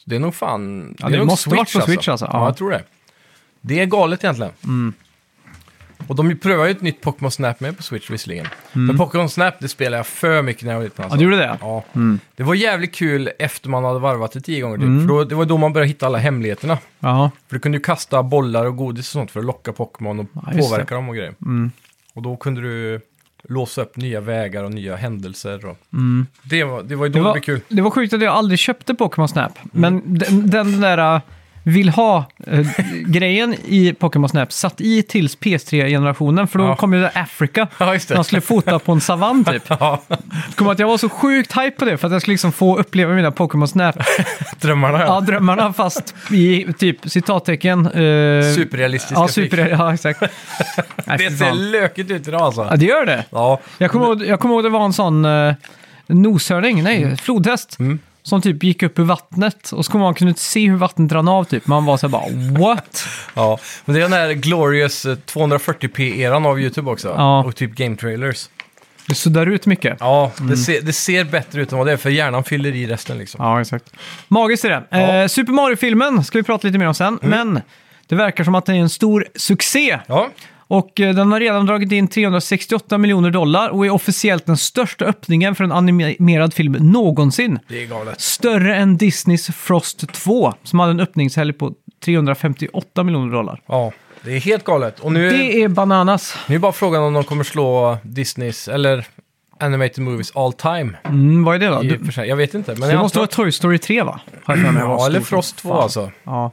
Så det är nog fan... Ja, det nog måste varit på Switch, alltså. Ja. Ja. jag tror det. Det är galet egentligen. Mm. Och de prövar ju ett nytt Pokémon Snap med på Switch visserligen. Men Pokémon Snap, det spelade jag för mycket när jag var liten. Mm. Ja, Alltså. du gjorde det? Ja. Mm. Det var jävligt kul efter man hade varvat det tio gånger typ. Mm. För då, det var då man började hitta alla hemligheterna. Ja. För du kunde ju kasta bollar och godis och sånt för att locka Pokémon och Ja, påverka dem och grejer. Mm. Och då kunde du låsa upp nya vägar och nya händelser. Och... Mm. Det, var, det var ju då Det det, var, blev kul. det var sjukt att jag aldrig köpte Pokémon Snap. Men den, den där vill ha-grejen i Pokémon Snap satt i tills PS3-generationen. För då Ja. kom ju det Afrika. Ja, just det. Man skulle fota på en savann typ. Ja, Kom att jag var så sjukt hype på det för att jag skulle liksom få uppleva mina Pokémon Snap. drömmarna. Ja, drömmarna fast i typ citattecken. eh, Superrealistiska Ja, super, ja, exakt. Nej, Det ser fan. lökigt ut idag alltså. Ja, det gör det. Ja, Jag kommer ihåg, jag kommer ihåg det var en sån... eh, noshörning, nej, flodhäst. Mm. Som typ gick upp ur vattnet och så kom man kunde inte se hur vattnet rann av typ. Man var så här bara what? Ja, men det är den här glorious eh, 240p-eran av YouTube också. Ja. Och typ game trailers. Det suddar ut mycket. Ja, det, ser, det ser bättre ut än vad det är, för hjärnan fyller i resten liksom. Ja, exakt. Magiskt är det. Ja. Mm. Eh, Super Mario-filmen ska vi prata lite mer om sen, men det verkar som att det är en stor succé. Ja, Och eh, den har redan dragit in 368 miljoner dollar och är officiellt den största öppningen för en animerad film någonsin. det är galet. Större än Disneys Frost 2, som hade en öppningshelg på 358 miljoner dollar. Ja, det är helt galet. Och nu, Det är bananas. nu är bara frågan om de kommer slå Disneys, eller Animated Movies all time. Mm, vad är det då? Du. Jag vet inte. Men det måste antar vara Toy Story 3 va? Ja, eller. Frost 2 Fan. alltså. Ja.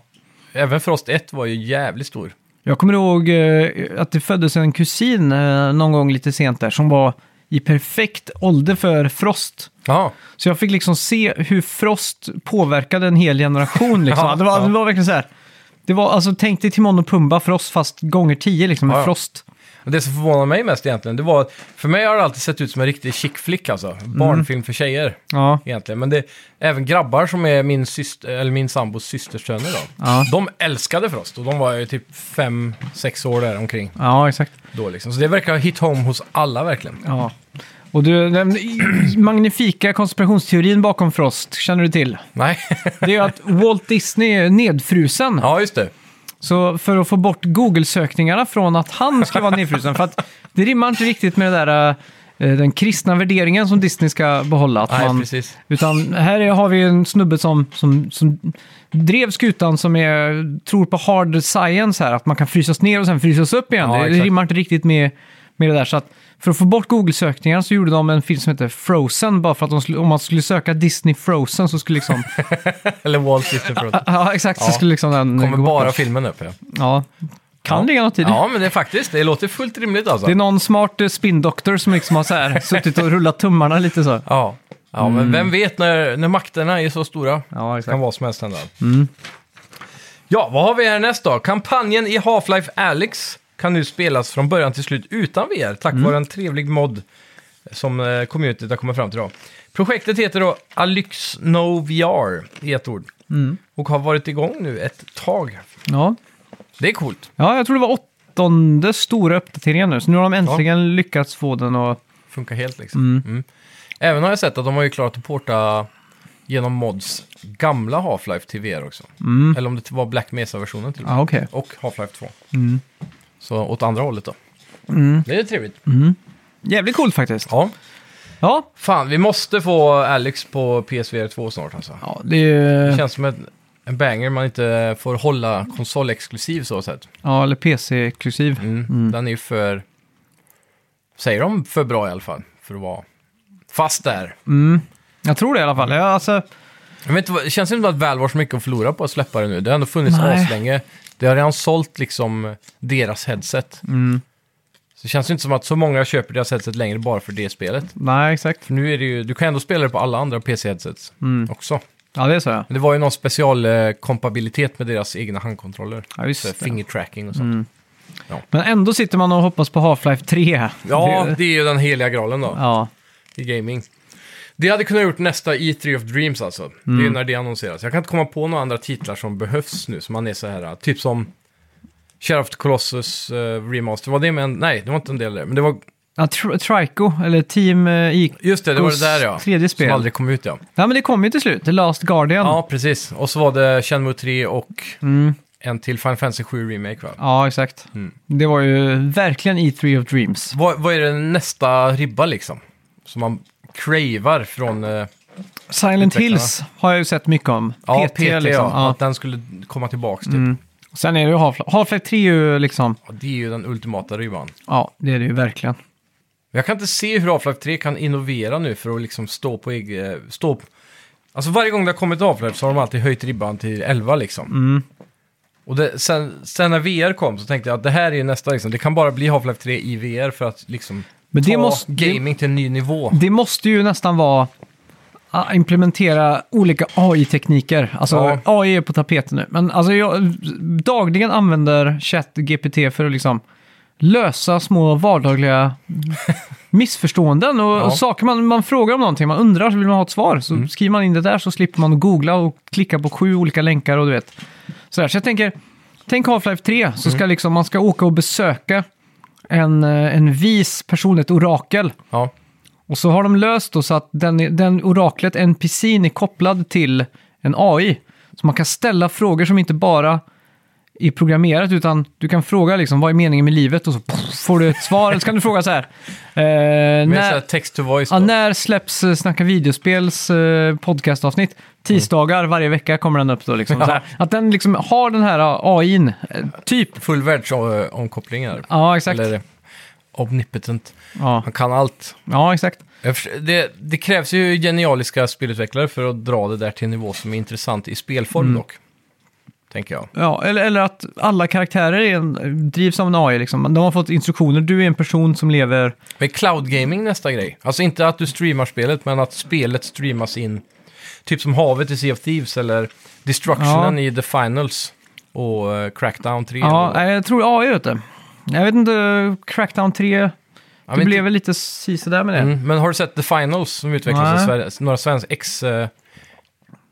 Även Frost 1 var ju jävligt stor. Jag kommer ihåg eh, att det föddes en kusin eh, någon gång lite sent där som var i perfekt ålder för Frost. Ja, Så jag fick liksom se hur Frost påverkade en hel generation. Liksom. Ja, det, var, ja. det var verkligen så här. Det var, alltså, tänk dig Timon och Pumba Frost fast gånger tio liksom, med. Frost. Men det som förvånar mig mest egentligen, det var att för mig har det alltid sett ut som en riktig chick flick alltså. Barnfilm för tjejer Ja, egentligen. Men det även grabbar som är min, syster, eller min sambos systersöner då. Ja. De älskade Frost och de var ju typ fem sex år där omkring ja exakt. då liksom. Så det verkar ha hit home hos alla verkligen. Ja. Och du, den magnifika konspirationsteorin bakom Frost, känner du till? Nej, Det är att Walt Disney är nedfrusen. ja just det. Så för att få bort Google-sökningarna från att han ska vara nedfrusen, för att det rimmar inte riktigt med det där, eh, den kristna värderingen som Disney ska behålla. Att Nej, man, precis. utan här är, har vi en snubbe som, som, som drev skutan som är, tror på hard science här, att man kan frysas ner och sen frysas upp igen. Ja, det, det exakt. rimmar inte riktigt med, med det där. Så att för att få bort Google-sökningar så gjorde de en film som heter Frozen, bara för att skulle, om man skulle söka Disney Frozen så skulle liksom... Eller Walt Disney Frost. ja, exakt, så Ja. skulle liksom den Kommer bort. bara filmen upp ja. Ja, kan Ja. ligga något i det. Ja, men det är faktiskt, det låter fullt rimligt alltså. Det är någon smart eh, spindoktor som liksom har så här, suttit och rullat tummarna lite så. Ja, ja men vem vet när, när makterna är så stora? Ja, Det exakt. kan vad som helst hända. Ja, vad har vi här nästa då? Kampanjen i Half-Life Alyx kan nu spelas från början till slut utan VR tack vare en trevlig mod som eh, communityt har kommit fram till. Då. Projektet heter då Alyx No VR i ett ord och har varit igång nu ett tag. Ja. Det är coolt. ja, jag tror det var åttonde stora uppdateringen nu, så nu har de äntligen lyckats få den att... Funkar helt liksom. Mm. Även har jag sett att de har ju klarat att porta genom mods gamla Half-Life till VR också. Eller om det var Black Mesa-versionen till och med. Ja, okej. Och Half-Life 2. Så åt andra hållet då. Det är trevligt. Jävligt coolt faktiskt. Ja. Ja, Fan, vi måste få Alex på PSVR 2 snart alltså. ja det är... Det känns som en, en banger man inte får hålla konsolexklusiv så sett. Ja, eller PC-exklusiv. Mm. Den är ju för... Säger de för bra i alla fall? För att vara fast där. Jag tror det i alla fall. Ja, alltså, Jag vet inte, vad- det känns inte som att Valve har så mycket att förlora på att släppa det nu. Det har ändå funnits Nej. aslänge. Det har redan sålt liksom deras headset. Mm. Så det känns inte som att så många köper deras headset längre bara för det spelet. nej, exakt. För nu är det ju, du kan ändå spela det på alla andra PC-headsets Mm. också. Ja, det är så ja. Men det var ju någon specialkompabilitet med deras egna handkontroller. Ja, just Så det. finger tracking och sånt. Men ändå sitter man och hoppas på Half-Life 3. Ja, Det- det är ju den heliga graalen då, ja. i gaming. Det hade kunnat gjort nästa E3 of Dreams alltså. Det är Mm. ju när det annonseras. Jag kan inte komma på några andra titlar som behövs nu, som man är så här, typ som Shadow of Colossus uh, Remaster. Var det med en, nej, det var inte en del där. Men det var, ja Tr- Trico, eller Team uh, I. just det, det var det där ja. Tredje spel. Som aldrig kom ut ja. Ja, men det kom ju till slut. The Last Guardian. Ja, precis. Och så var det Shenmue 3 och Mm. en till Final Fantasy 7 Remake va? Ja, exakt. Mm. Det var ju verkligen E3 of Dreams. Vad, vad är det nästa ribba liksom? Som man cravar från... eh, Silent Utvecklarna. Hills har jag ju sett mycket om. ja, PT, liksom. ja. Att den skulle komma tillbaka typ. Mm. Sen är det ju Half-Life. Half-Life 3 är ju liksom... Ja, det är ju den ultimata ribban. Ja, det är det ju verkligen. Jag kan inte se hur Half-Life 3 kan innovera nu för att liksom stå på egen... Stå på... Alltså varje gång det har kommit Half-Life så har de alltid höjt ribban till 11 liksom. Mm. Och det, sen, sen när VR kom så tänkte jag att det här är ju nästa liksom. Det kan bara bli Half-Life 3 i VR för att liksom Men det ta måste- gaming till en ny nivå. Det måste ju nästan vara att implementera olika AI-tekniker. Alltså Ja. AI är på tapeten nu. Men alltså jag dagligen använder ChatGPT för att liksom lösa små vardagliga missförståenden och, Ja. och saker man, man frågar om någonting, man undrar, så vill man ha ett svar. Så Mm. skriver man in det där så slipper man googla och klicka på sju olika länkar och du vet. Sådär. Så jag tänker, tänk Half-Life 3, så Mm. ska liksom, man ska åka och besöka en, eh, en vis person, ett orakel. Ja, Och så har de löst då så att den, den oraklet, NPCn, är kopplad till en AI. Så man kan ställa frågor som inte bara är programmerat, utan du kan fråga liksom, vad är meningen med livet? Och så poff, får du ett svar. Eller så kan du fråga så här. Eh, med så här när, text to voice ja, då. när släpps eh, Snacka videospels eh, podcastavsnitt? Tisdagar varje vecka kommer den upp då. Liksom, så här. Att den liksom har den här AIn, eh, typ. Full världsomkoppling här. Ja, exakt. Eller omnipotent. Ja, Han kan allt. ja exakt. Jag förs- Det, det krävs ju genialiska spelutvecklare för att dra det där till en nivå som är intressant i spelform Mm. dock. Tänker jag. Ja, eller, eller att alla karaktärer är en, drivs av en AI. Liksom. De har fått instruktioner. Du är en person som lever... Men cloud gaming nästa grej. Alltså inte att du streamar spelet, men att spelet streamas in. Typ som havet i Sea of Thieves eller Destructionen i The Finals och eh, Crackdown 3. Ja, eller- jag tror AI vet du. Jag vet inte, Crackdown 3, Ja, det blev inte- väl lite sisådär med det. Mm, men har du sett The Finals som utvecklas av. Sverige, några svenska ex, eh,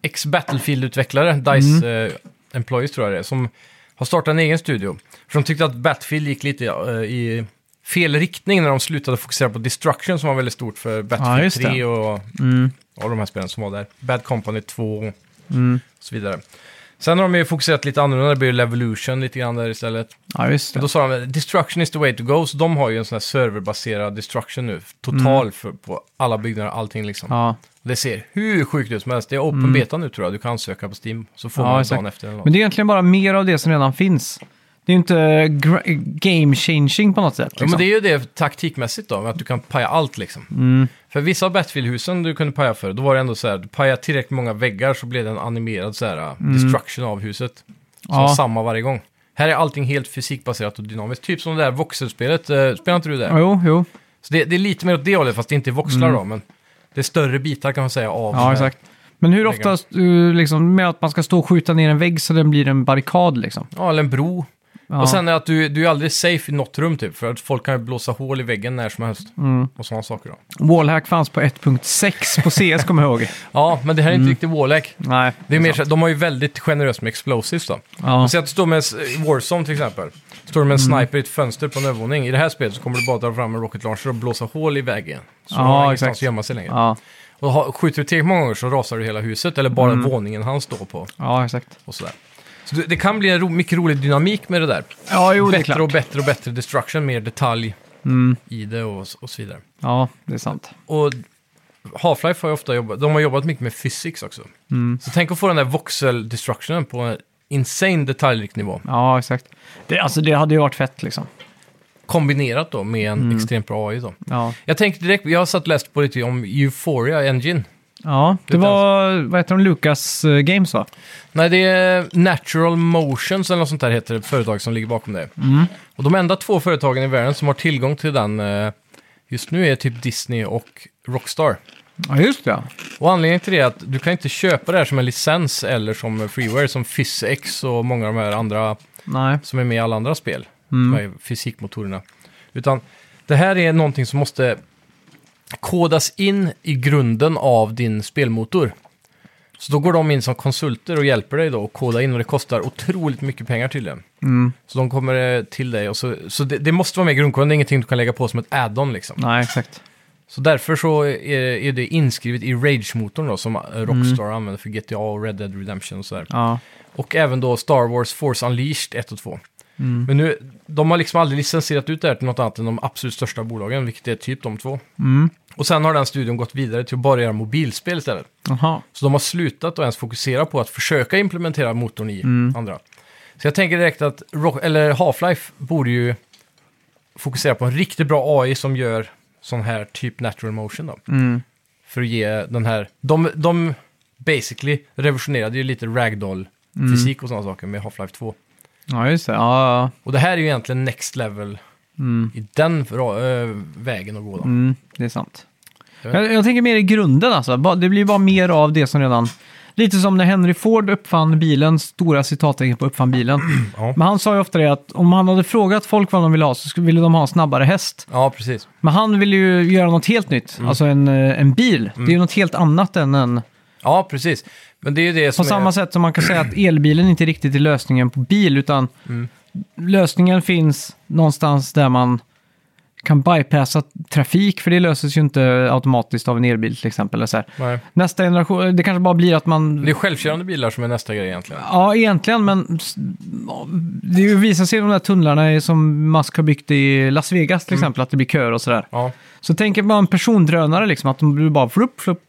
ex Battlefield-utvecklare, DICE Mm. Employees tror jag det är, som har startat en egen studio. För de tyckte att Battlefield gick lite eh, i fel riktning när de slutade fokusera på Destruction som var väldigt stort för Ja, Battlefield det. 3 och Mm, alla de här spelen som var där. Bad Company 2 och mm. så vidare. Sen har de ju fokuserat lite annorlunda, det blir Levolution lite grann där istället. Ja, just det. då sa de destruction is the way to go, så de har ju en sån här serverbaserad destruction nu. Total för, på alla byggnader, allting liksom. Mm. Ja. Det ser hur sjukt ut som helst. Det är open beta nu tror jag, du kan ansöka på Steam. Så får Ja, man dagen efter eller något. Men det är egentligen bara mer av det som redan finns. Det är ju inte game changing på något sätt. Ja, Liksom. men det är ju det taktikmässigt då, att du kan paja allt liksom. Mm. För vissa av Battlefield-husen du kunde paja för, då var det ändå så här, du pajade tillräckligt många väggar så blev det en animerad så här, destruction av huset. Som Mm. Ja. var samma varje gång. Här är allting helt fysikbaserat och dynamiskt. Typ som det där voxelspelet, eh, spelar inte du det? Jo, jo. Så det, det är lite mer åt det hållet, fast det inte är voxlar då, men det är större bitar kan man säga av Mm. Ja, exakt. Men hur oftast, uh, liksom, med att man ska stå och skjuta ner en vägg så den blir en barrikad liksom? Ja, eller en bro. Ja. Och sen är att du, du är aldrig safe i något rum typ, för att folk kan ju blåsa hål i väggen när som helst. Mm. Och sådana saker då. Wallhack fanns på 1.6 på CS, kommer jag ihåg. Ja, men det här är inte riktigt wallhack. Nej, Det är mer, så- de har ju väldigt generöst med explosives då. Ja. Säg att du står med Warzone till exempel. Står du med en Mm. sniper i ett fönster på en övervåning. I det här spelet så kommer du bara dra fram en rocket launcher och blåsa hål i väggen. Så Ja, du har ingenstans exakt. att gömma sig längre. Ja, Och skjuter du tillräckligt många gånger så rasar du hela huset, eller bara Mm. våningen han står på. ja exakt. Och sådär. Så det, kan bli en ro, mycket rolig dynamik med det där. Ja, jo, det är bättre klart. och bättre och bättre destruction, mer detalj Mm. i det och, och så vidare. Ja, det är sant. Och Half-Life har ju ofta jobbat, de har jobbat mycket med physics också. Mm. Så tänk att få den där voxel-destructionen på en insane detaljrik nivå. Ja, exakt. Det, alltså, det hade ju varit fett liksom. Kombinerat då med en Mm. extremt bra AI då. Ja, Jag tänkte direkt, jag har satt och läst på lite om Euphoria Engine. Ja det var, vad heter de, Lucas eh, Games va? Nej, det är Natural Motions eller något sånt där heter det, företag som ligger bakom det. Mm. Och de enda två företagen i världen som har tillgång till den eh, just nu är typ Disney och Rockstar. Ja, just det. Och anledningen till det är att du kan inte köpa det här som en licens eller som freeware som PhysX och många av de här andra Nej. som är med i alla andra spel. Mm. Fysikmotorerna. Utan det här är någonting som måste kodas in i grunden av din spelmotor. Så då går de in som konsulter och hjälper dig då att koda in och det kostar otroligt mycket pengar till det. Mm. Så de kommer eh, till dig och så, så det, det måste vara med i grundkoden, det är ingenting du kan lägga på som ett add-on liksom. Nej, exakt. Så därför så är, är det inskrivet i Rage-motorn då som eh, Rockstar Mm. använder för GTA och Red Dead Redemption och sådär. Ja. Och även då Star Wars Force Unleashed 1 och 2. Mm. Men nu, de har liksom aldrig licensierat ut det här till något annat än de absolut största bolagen, vilket är typ de två. Mm. Och sen har den studion gått vidare till att bara göra mobilspel istället. Jaha. Så de har slutat att ens fokusera på att försöka implementera motorn i Mm. andra. Så jag tänker direkt att Rock, eller Half-Life borde ju fokusera på en riktigt bra AI som gör sån här typ natural motion då. Mm. För att ge den här... De, de basically revolutionerade ju lite ragdoll-fysik och sådana saker med Half-Life 2. Ja, just det. Ja, ja. Och det här är ju egentligen next level Mm. i den ra- ö, vägen att gå då. Mm. Det är sant. Jag vet. Jag, jag tänker mer i grunden alltså. Ba- Det blir bara mer av det som redan... lite som när Henry Ford uppfann bilen, stora citattecken på uppfann bilen. Ja. Men han sa ju ofta det att om han hade frågat folk vad de ville ha så skulle- ville de ha en snabbare häst. Ja, precis. Men han ville ju göra något helt nytt, Mm. alltså en, eh, en bil. Det är ju något helt annat än en... Ja, precis. Men det är ju det På som samma är... sätt som man kan säga att elbilen inte riktigt är lösningen på bil, utan Mm. Lösningen finns någonstans där man kan bypassa trafik, för det löses ju inte automatiskt av en elbil till exempel. Eller så. Nästa generation, det kanske bara blir att man... Det är självkörande bilar som är nästa grej egentligen. Ja, egentligen, men det visar sig i de där tunnlarna som Musk har byggt i Las Vegas till exempel, att det blir köer och sådär. Ja, Så tänk bara en persondrönare, liksom, att de bara flupp, flupp,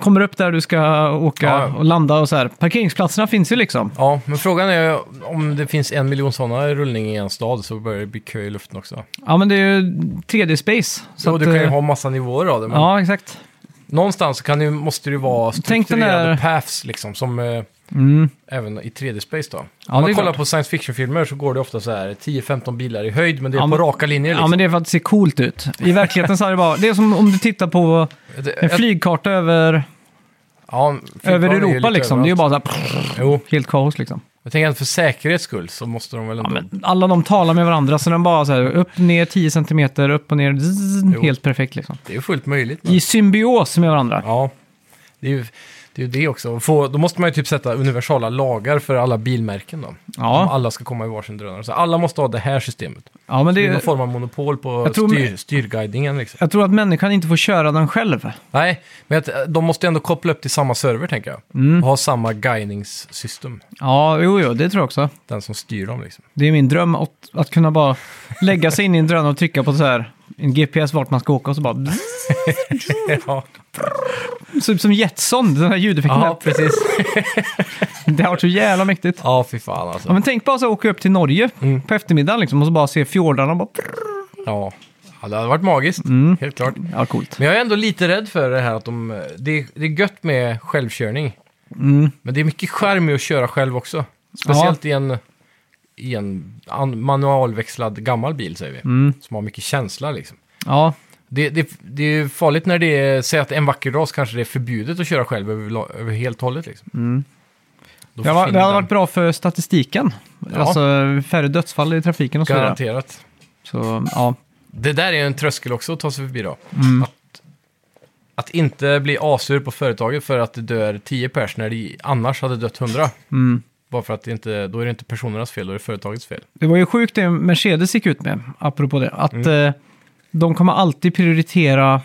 kommer upp där du ska åka Ja. och landa och så här. Parkeringsplatserna finns ju liksom. ja, men frågan är om det finns en miljon sådana rullning i en stad så börjar det bli kö i luften också. Ja, men det är ju 3D-space. Så att, du kan ju eh, ha massa nivåer av det, men Ja, exakt. någonstans så kan ju- måste det ju vara Tänk den strukturerade där- paths liksom, som eh, Mm. även i 3D-space då. Ja, Om man kollar klart. på science fiction-filmer så går det ofta så här 10-15 bilar i höjd, men det är Ja, på men- raka linjer liksom. Ja, men det är för att det ser coolt ut. I verkligheten så är det bara... Det är som om du tittar på en flygkarta över, ja, över Europa liksom. Det är ju överallt. bara så här, Jo, helt kaos liksom. jag tänker att för säkerhets skull så måste de väl Ja, ändå... men alla de talar med varandra, så den bara så här upp, ner 10 centimeter, upp och ner, zzz, helt perfekt liksom. Det är ju fullt möjligt. men- I symbios med varandra. Ja, det är ju det, är ju det också. Få, då måste man ju typ sätta universala lagar för alla bilmärken då. Om Ja, alla ska komma i varsin drönare. Så alla måste ha det här systemet. ja men Det är någon det, form av monopol på Jag tror- styr, styrguidningen liksom. jag tror att människan inte får köra den själv. Nej, men att, de måste ändå koppla upp till samma server tänker jag. Mm. Och ha samma guidningssystem. Ja, jo, jo, det tror jag också. Den som styr dem liksom. Det är min dröm att, att kunna bara lägga sig in i en drönare och trycka på så här en GPS vart man ska åka och så bara... ja, Så som Jetson, den här ljudeffekten. ja, precis. Det har varit så jävla mäktigt. Ja, fy fan alltså. Ja, men tänk bara så att åka upp till Norge Mm. på eftermiddagen liksom, och så bara se fjordarna. Bara... Ja. ja, det hade varit magiskt. Mm. Helt klart. Ja, coolt. Men jag är ändå lite rädd för det här att de... Det, det är gött med självkörning. Mm. Men det är mycket skärm med att köra själv också. Speciellt i en, i en an- manualväxlad gammal bil, säger vi. Mm. Som har mycket känsla liksom. Ja, Det, det, det är farligt när det är, säg att en vacker dag så kanske det är förbjudet att köra själv över, över helt och hållet. Liksom. Mm. Då det, var, det hade den. varit bra för statistiken. Ja. Alltså färre dödsfall i trafiken och så vidare. Garanterat. Så, ja. Det där är en tröskel också att ta sig förbi då. Mm. Att, att inte bli asur på företaget för att det dör 10 pers när det annars hade dött 100. Mm. Bara för att det inte, då är det inte personernas fel, då är det företagets fel. Det var ju sjukt det Mercedes gick ut med, apropå det. Att Mm. eh, de kommer alltid prioritera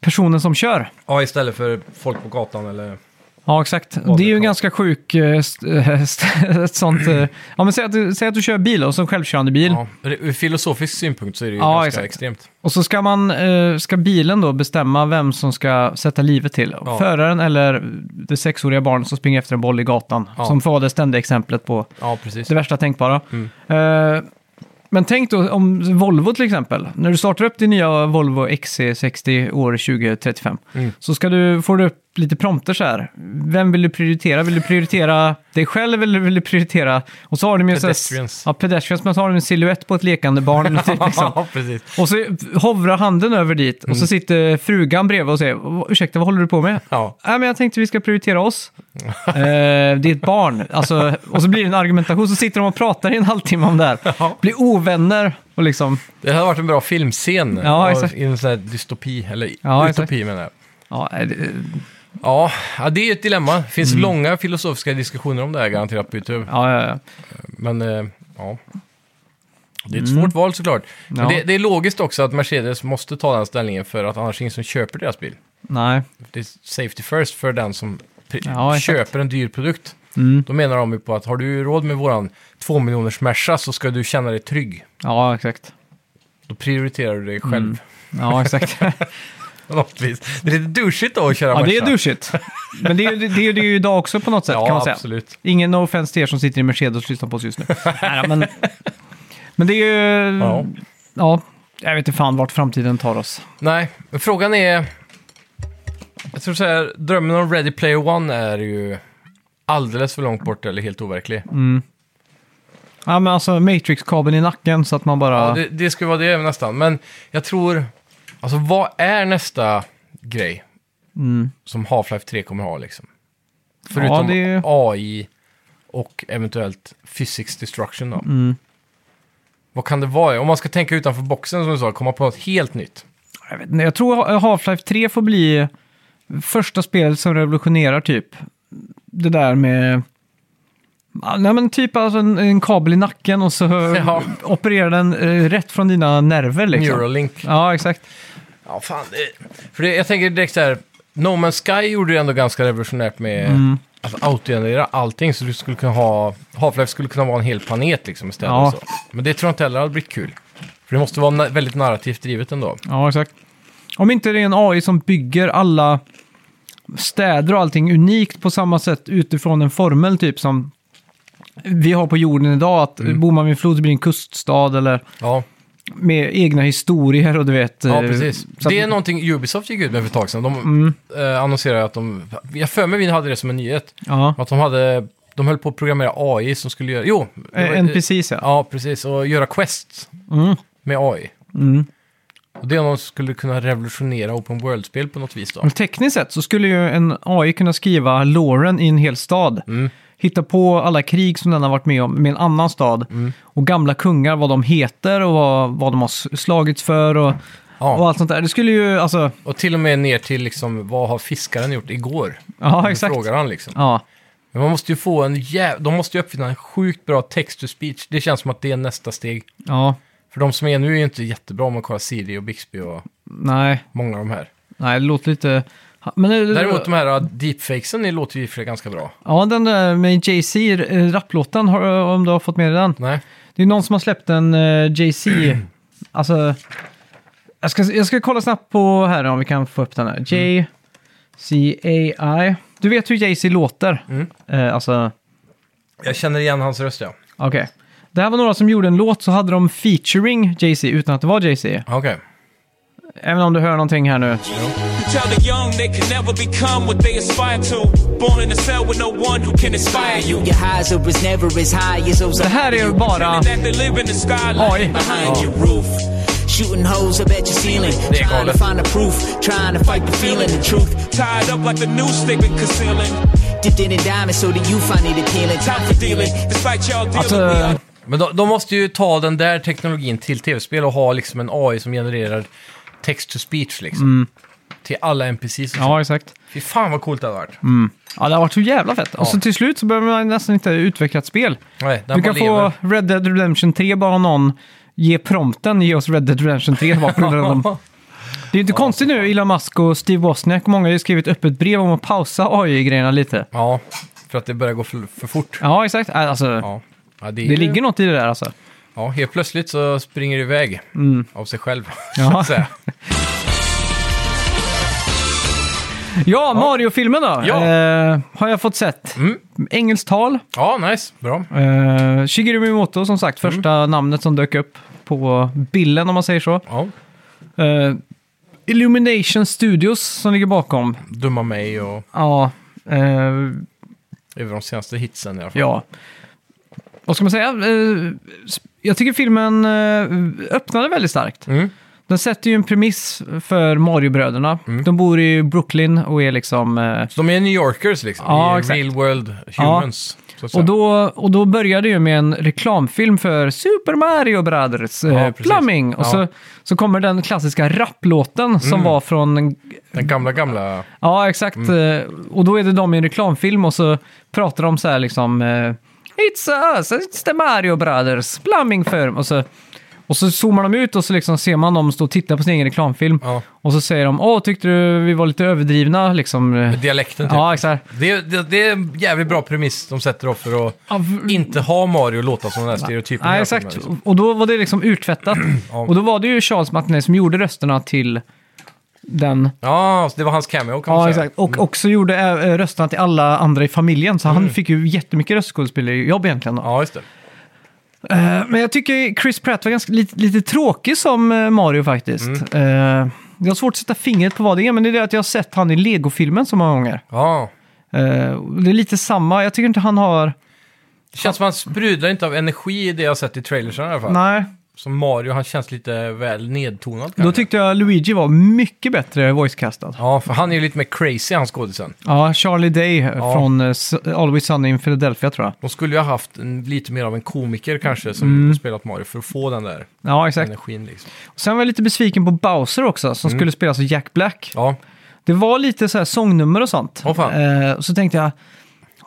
personen som kör. Ja, istället för folk på gatan eller... Ja, exakt. Det är ju ganska sjuk ett sånt... eh, Ja, men säg att, du, säg att du kör bil och som självkörande bil. Ja, ur filosofisk synpunkt så är det ju Ja, ganska exakt. extremt. Och så ska, man, eh, ska bilen då bestämma vem som ska sätta livet till. Ja. Föraren eller det sexåriga barnet som springer efter en boll i gatan. Ja. Som får vara det ständiga exemplet på det värsta tänkbara. Mm. Men tänk då om Volvo till exempel. När du startar upp din nya Volvo XC60 år 2035 Mm. så ska du, får du upp lite prompter så här. Vem vill du prioritera? Vill du prioritera dig själv eller vill du prioritera... Och så har de ju så här- Pedestrians. Ja, pedestrians, men så har de en silhuett på ett lekande barn. typ, liksom. Precis. Och så hovrar handen över dit och så sitter frugan bredvid och säger "Va- ursäkta, vad håller du på med? Ja. Nej, men jag tänkte vi ska prioritera oss. eh, det är ett barn. Alltså, och så blir det en argumentation, så sitter de och pratar i en halvtimme om det här. Ja. Blir ovänner och liksom, Det hade varit en bra filmscen Ja, exakt. i en sån här dystopi, eller Ja, utopi menar jag. ja, eh, det- Ja, ja, det är ju ett dilemma. Det finns långa filosofiska diskussioner om det här garanterat på YouTube. ja, ja, ja. Men eh, ja, det är ett svårt val såklart. Men Ja. det, det är logiskt också att Mercedes måste ta den ställningen för att annars är det ingen som köper deras bil. Nej. Det är safety first för den som pri- Ja, exakt. köper en dyr produkt. Mm. Då menar de ju på att har du råd med våran 2 miljoners Merca så ska du känna dig trygg. Ja, exakt. Då prioriterar du dig själv. Mm. Ja, exakt. På något vis. Det är lite douchigt då att köra ja, det är douchigt. Men det är, ju- det är det är ju idag också på något sätt, kan man Ja, säga. absolut. Ingen offense till er som sitter i Mercedes och lyssnar på oss just nu. Nej, men, men det är ju... Ja. Ja. jag vet inte fan vart framtiden tar oss. Nej, men frågan är... Jag tror så här, drömmen om Ready Player One är ju alldeles för långt bort eller helt overklig. Mm. Ja, men alltså Matrix-kabeln i nacken så att man bara... Ja, det, det skulle vara det nästan. Men jag tror... Alltså vad är nästa grej Mm. som Half-Life 3 kommer ha liksom? Förutom det- AI och eventuellt physics destruction då. Mm. Vad kan det vara? Om man ska tänka utanför boxen som du sa, komma på något helt nytt. Jag, vet, inte, jag tror Half-Life 3 får bli första spelet som revolutionerar typ det där med... Ja, Nej men typ alltså en, en kabel i nacken och så Ja. opererar den eh, rätt från dina nerver liksom. Neuralink. Ja, exakt. Ja, fan. Det, för det, jag tänker direkt så här, No Man's Sky gjorde det ändå ganska revolutionärt med Mm. att autogenerera allting. Så du skulle kunna ha, Half-Life skulle kunna vara en hel planet liksom istället. Ja. och Så. Men det tror jag inte heller hade blivit kul. För det måste vara na- väldigt narrativt drivet ändå. Ja, exakt. Om inte det är en AI som bygger alla städer och allting unikt på samma sätt utifrån en formel typ som vi har på jorden idag. Att Mm. bor man vid en flod så blir det en kuststad eller Ja, med egna historier och du vet. ja eh, precis. så Det är att, någonting Ubisoft gick ut med för ett tag sedan. De Mm. eh, annonserade att de... Jag för mig vi hade det som en nyhet. ja, Att de hade... De höll på att programmera AI som skulle göra... Jo! var- Eh, NPCs ja. Ja, precis. Och göra quests Mm. med AI. Mm. Och det är om de skulle kunna revolutionera open world-spel på något vis då. Men tekniskt sett så skulle ju en AI kunna skriva Lauren i en hel stad. Mm. Hitta på alla krig som den har varit med om med en annan stad. Mm. Och gamla kungar, vad de heter och vad, vad de har slagits för och, och Ja, allt sånt där. Det skulle ju, alltså, och till och med ner till liksom, vad har fiskaren gjort igår? ja Det exakt. Frågar han liksom. Ja, Men man måste ju få en jäv... De måste ju uppfinna en sjukt bra text-to-speech. Det känns som att det är nästa steg. ja, För de som är nu är ju inte jättebra om man kollar Siri och Bixby och nej, många av de här. nej, det låter lite... Men Däremot de här deepfakesen det låter ju för ganska bra. Ja, den där med Jay-Z, eh, rapplåten, har, om du har fått med dig den. Nej? Det är någon som har släppt en uh, Jay-Z, alltså... Jag ska, jag ska kolla snabbt på här om vi kan få upp den här. J-C-A-I. Du vet hur Jay-Z låter? Mm. Eh, alltså, Jag känner igen hans röst ja. okej. Det här var några som gjorde en låt, så hade de featuring Jay-Z utan att det var Jay-Z. Okej. Även om du hör någonting här nu. Det här är ju bara... Behind your roof. Shooting holes up at your ceiling. Det är Trying galet. to find the proof. Trying to fight the feeling, the truth. Tied up like the noose they've been concealing. Dipped in a diamond so that you find it appealing. Time for dealing. Despite y'all dealing, Alltså, Men de, de måste ju ta den där teknologin till tv-spel och ha liksom en AI som genererar text-to-speech liksom. Till alla NPCs och så. Ja, exakt. Fy fan vad coolt det hade varit. Ja, det har varit så jävla fett. Och så Ja. till slut så behöver man nästan inte utveckla ett spel. Nej, Du kan lever. få Red Dead Redemption 3 bara någon ge prompten, ge oss Red Dead Redemption 3. Bara på grund av dem. Det är inte konstigt nu, Elon Musk och Steve Wozniak, många har ju skrivit öppet brev om att pausa AI-grejerna lite. Ja, för att det börjar gå för, för fort. Ja, exakt. Alltså, Ja. Ja, det, är det ligger något i det där alltså. Ja, helt plötsligt så springer det iväg av sig själv. Ja. så att säga. Ja, Mario-filmen då. Ja. Eh, har jag fått sett. Mm. Engelskt tal. ja, nice. Bra. Eh, Shigeru Miyamoto som sagt, första namnet som dök upp på bilden om man säger så. Ja. Eh, Illumination Studios som ligger bakom. Dumma mig och Ja, eh, över de senaste hitsen i alla fall. ja. Vad ska man säga? Eh, jag tycker filmen eh, öppnade väldigt starkt. Mm. Den sätter ju en premiss för Mario-bröderna. Mm. De bor i Brooklyn och är liksom... eh, Så de är New Yorkers liksom, Ja, exakt. real world humans. Säga. och, då, och då började det ju med en reklamfilm för Super Mario Brothers eh, Ja. Plumbing. Och Ja. så, så kommer den klassiska rapplåten som Mm. var från... Den gamla, gamla... Ja, exakt. Mm. Och då är det de i en reklamfilm och så pratar de så här liksom... eh, It's us, it's the Mario Brothers Plumbing Firm. Och så, och så zoomar de ut och så liksom ser man dem stå och titta på sin egen reklamfilm. Ja, Och så säger de, åh, tyckte du vi var lite överdrivna liksom? eh, dialekten typ. Ja, exakt. Det, det, det är en jävligt bra premiss de sätter upp för att Ja, v- inte ha Mario låta som den här stereotypen. Nej, hela exakt. liksom. Och då var det liksom urtvättat. Ja. Och då var det ju Charles Martinet som gjorde rösterna till den. Ja, så det var hans cameo kan man Ja, säga. exakt. Och också gjorde äh, rösterna till alla andra i familjen. Så han fick ju jättemycket röstskådespelarjobb egentligen. Då. Mm. Ja, just det. Eh, men jag tycker Chris Pratt var ganska lite, lite tråkig som eh, Mario faktiskt. Mm. Eh, jag har svårt att sätta fingret på vad det är, men det är det att jag har sett han i Lego-filmen så många gånger. Ja. Eh, det är lite samma. Jag tycker inte han har... Det känns som att han sprudlar inte av energi i det jag har sett i trailersen i alla fall. Nej. Som Mario, han känns lite väl nedtonad Då kanske. tyckte jag Luigi var mycket bättre voicecastad. Ja, för han är ju lite mer crazy han skådisen. Ja, Charlie Day eh, från eh, S- Always Sunny in Philadelphia tror jag. De skulle ju ha haft en, lite mer av en komiker kanske som spelat Mario för att få den där Ja, exakt. energin liksom. Sen var jag lite besviken på Bowser också, som skulle spelas av Jack Black. Ja, Det var lite så här sångnummer och sånt. Åh, fan. Eh, så tänkte jag,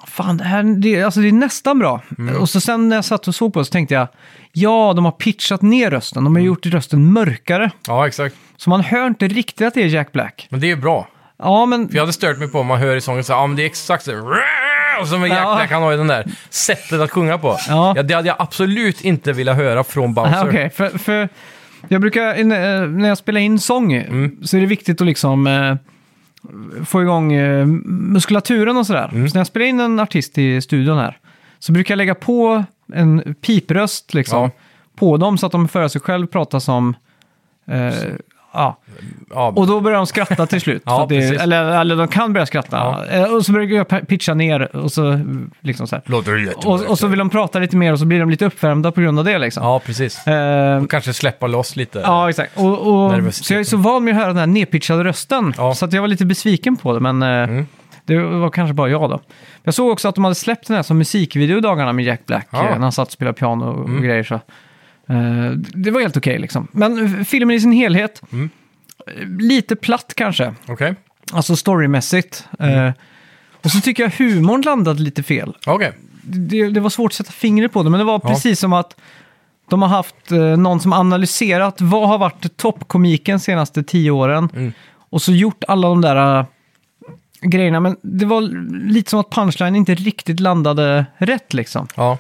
fan det här det, alltså det är nästan bra. Mm. Och så sen när jag satt och såg på det så tänkte jag, ja de har pitchat ner rösten, de har gjort rösten mörkare. ja exakt. Så man hör inte riktigt att det är Jack Black. Men det är bra. Ja, men... För jag hade stört mig på om man hör i sången så ja men det är exakt så och som Jack Ja. Black, han har ju den där sättet att sjunga på. Ja. Ja, det hade jag absolut inte velat höra från Bowser. Ah, Okej, för, för jag brukar, när jag spelar in sång, Mm. så är det viktigt att liksom eh, få igång eh, muskulaturen och sådär. Mm. Så när jag spelar in en artist i studion här, så brukar jag lägga på en pipröst liksom, Ja. på dem så att de för sig själv pratar som... Eh, ja. Ja, Och då börjar de skratta till slut. Ja, det, eller, eller de kan börja skratta. Ja. Eh, Och så brukar jag pitcha ner och så liksom så Och, och så vill de prata lite mer och så blir de lite uppvärmda på grund av det liksom. Ja, precis. Eh, Och kanske släppa loss lite. Ja, exakt. Och, och, så jag är så van med att höra den här nedpitchade rösten. Ja. Så att jag var lite besviken på det, men eh, det var kanske bara jag då. Jag såg också att de hade släppt den här som musikvideo i dagarna med Jack Black, eh, när han satt och spelade piano och, och grejer. Så. Eh, det var helt okej liksom. Men filmen i sin helhet, eh, lite platt kanske. Okej. Alltså storymässigt. Eh, och så tycker jag humorn landade lite fel Okej. det, det var svårt att sätta fingret på det, men det var Ja. precis som att de har haft eh, någon som analyserat vad har varit toppkomiken senaste tio åren Mm. och så gjort alla de där grejerna. Men det var lite som att punchline inte riktigt landade rätt liksom. Ja.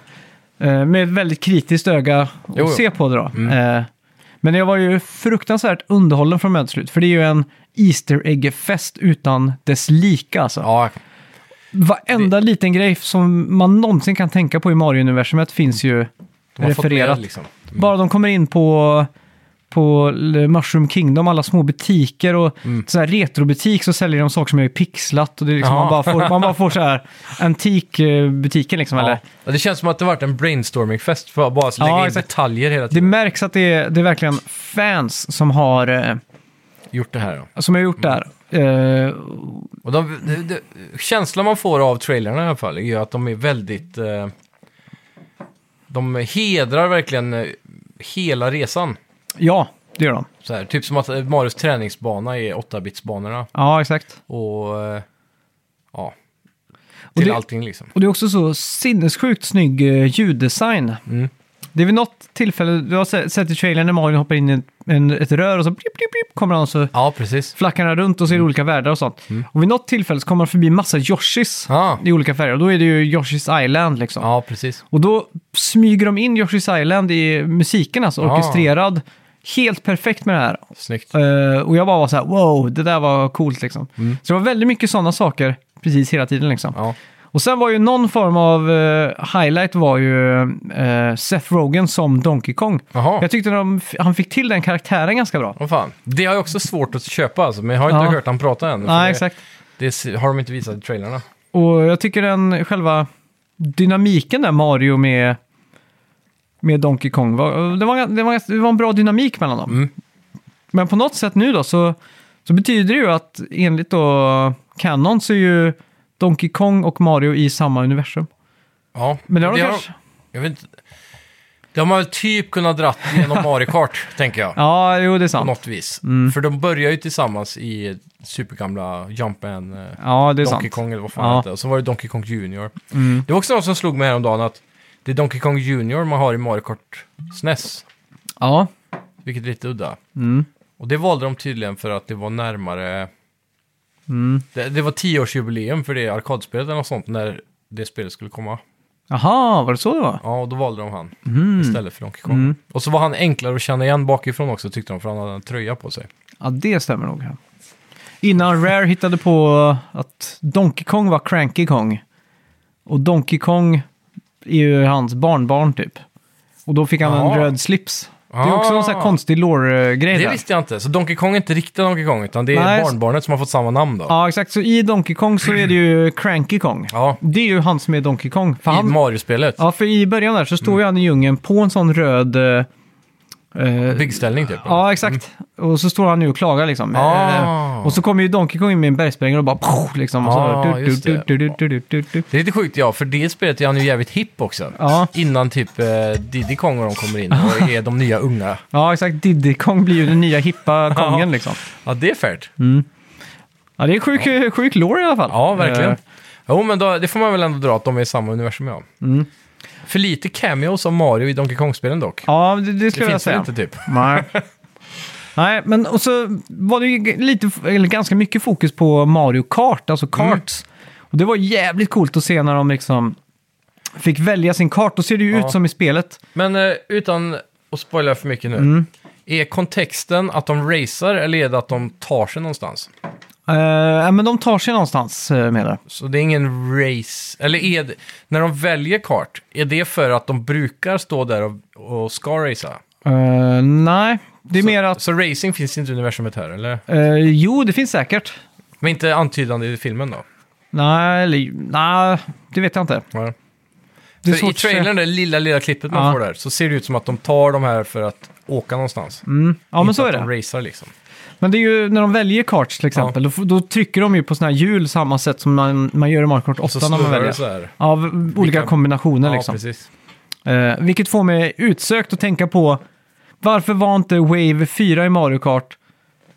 Eh, med ett väldigt kritiskt öga att Jo, jo. se på det då. Eh, men jag var ju fruktansvärt underhållen från till slut, för det är ju en Easter Egg-fest utan dess lika alltså. Ja, Varenda liten grej som man någonsin kan tänka på i Mario-universumet finns ju de har fått refererat. med liksom. Bara de kommer in på, på Mushroom Kingdom, alla små butiker och Mm. så här retrobutik så säljer de saker som är pixlat och det är liksom, Ja. man, bara får, man bara får så här antikbutiken liksom. Eller? Ja. Det känns som att det varit en brainstorming-fest för att bara lägga Ja, in exakt. detaljer hela Det tiden. märks att det är, det är verkligen fans som har, eh, Gjort det här. Då. som har gjort det här. Eh, Och de, det, det, känslan man får av trailerna i alla fall är att de är väldigt... Eh, de hedrar verkligen eh, hela resan. Ja, det gör de. Så här, typ som att Marios träningsbana är 8-bitsbanorna. Ja, exakt. Och... Eh, ja. Till det- allting liksom. Och det är också så sinnessjukt snygg eh, ljuddesign. Mm. Det är vid något tillfälle, du har se- sett i trailern när Mario hoppar in i en, en, ett rör och så blip, blip, blip, kommer han och så Ja, precis. flackar han runt och ser olika världar och sånt. Och vid något tillfälle så kommer han förbi massa Yoshis Ja. i olika färger. Och då är det ju Yoshi's Island liksom. Ja, precis. Och då smyger de in Yoshi's Island i musiken, alltså Ja. orkestrerad. Helt perfekt med det här. Snyggt. Eh, och jag bara var så här, wow, det där var coolt liksom. Så det var väldigt mycket sådana saker precis hela tiden liksom. Ja. Och sen var ju någon form av eh, highlight var ju eh, Seth Rogen som Donkey Kong. Jaha. Jag tyckte de, han fick till den karaktären ganska bra. Vad fan. Det har jag också svårt att köpa alltså, men jag har inte Ja. hört han prata än. för Nej, det, exakt. Det har de inte visat i trailerna. Och jag tycker den själva dynamiken där Mario med, med Donkey Kong, det, var, det, var, det var en bra dynamik mellan dem. Mm. Men på något sätt nu då så, så betyder det ju att enligt då Canon så är ju Donkey Kong och Mario i samma universum. Ja, Men det har de kanske... jag vet inte. Det har man väl typ kunnat dratt genom Mario Kart, tänker jag. Ja, jo det är På sant. något vis. Mm. För de börjar ju tillsammans i supergamla Jumpman, eh, Ja, Donkey sant. Kong eller vad fan Ja. det. Och så var det Donkey Kong Junior. Mm. Det var också något som slog mig häromdagen att det är Donkey Kong Junior man har i Mario Kart SNES. Ja. Vilket är lite udda. Mm. Och det valde de tydligen för att det var närmare... Mm. Det, det var tioårsjubileum för det arkadspelet eller något sånt när det spelet skulle komma. Jaha, var det så det var? Ja, och då valde de han Mm. istället för Donkey Kong. Och så var han enklare att känna igen bakifrån också tyckte de, för han hade en tröja på sig. Ja, det stämmer nog. Ja. Innan Rare hittade på att Donkey Kong var Cranky Kong. Och Donkey Kong är ju hans barnbarn typ. Och då fick han en Jaha. röd slips. Det är också en sån här Ah. konstig lore-grej Det där. visste jag inte. Så Donkey Kong är inte riktigt Donkey Kong, utan det är Nej, barnbarnet som har fått samma namn då. Ja, exakt. Så i Donkey Kong så är det ju Cranky Kong. Ja, Det är ju han som är Donkey Kong. För i han, Mario-spelet. ja, för i början där så står ju han i djungeln på en sån röd... eh, Eh, Byggställning typ. Ja, exakt. Och så står han nu och klagar liksom. Ah. Eh, och så kommer ju Donkey Kong in med en bergsprängare och bara poff, liksom. Och så, Ah, du, du, det. du, du, du, du, du. Det är lite sjukt ja, för det spelet är han ju jävligt hipp också. Ja. Innan typ eh, Diddy Kong och de kommer in och är de nya unga. Ja, exakt. Diddy Kong blir ju den nya hippa kongen liksom. Ja, det är fairt. Ja, det är sjuk, sjuk lore i alla fall. Ja, verkligen. Eh, Jo, men då, det får man väl ändå dra att de är i samma universum, ja. Mm. För lite cameos av Mario i Donkey Kong-spelen dock. ja, det, det det skulle jag finns väl säga. inte typ. Nej. Nej, men och så var det ju lite, eller ganska mycket fokus på Mario Kart, alltså karts. Och det var jävligt coolt att se när de liksom fick välja sin kart. Då ser det ju Ja. ut som i spelet. Men eh, utan att spoila för mycket nu. Mm. Är kontexten att de racer eller är det att de tar sig någonstans? Ja, men de tar sig någonstans uh, med det. Så det är ingen race, eller är det, när de väljer kart, är det för att de brukar stå där och, och ska racea? Eh, nej, det är så, mer att... Så racing finns inte i universumet här, eller? eh, jo, det finns säkert. Men inte antydande i filmen då? Nej, eller, nej, det vet jag inte. Ja. Det är För i att trailern, det lilla, lilla klippet man Ja. får där, så ser det ut som att de tar de här för att åka någonstans. Mm. Ja, men Inte så är att det. de racear liksom. Men det är ju när de väljer karts till exempel, då, då trycker de ju på sådana här hjul samma sätt som man, man gör i Mario Kart 8 Och så när man snurrar väljer. det så här. Av olika Vilka- kombinationer Ja, liksom. precis. Eh, vilket får mig utsökt att tänka på varför var inte Wave 4 i Mario Kart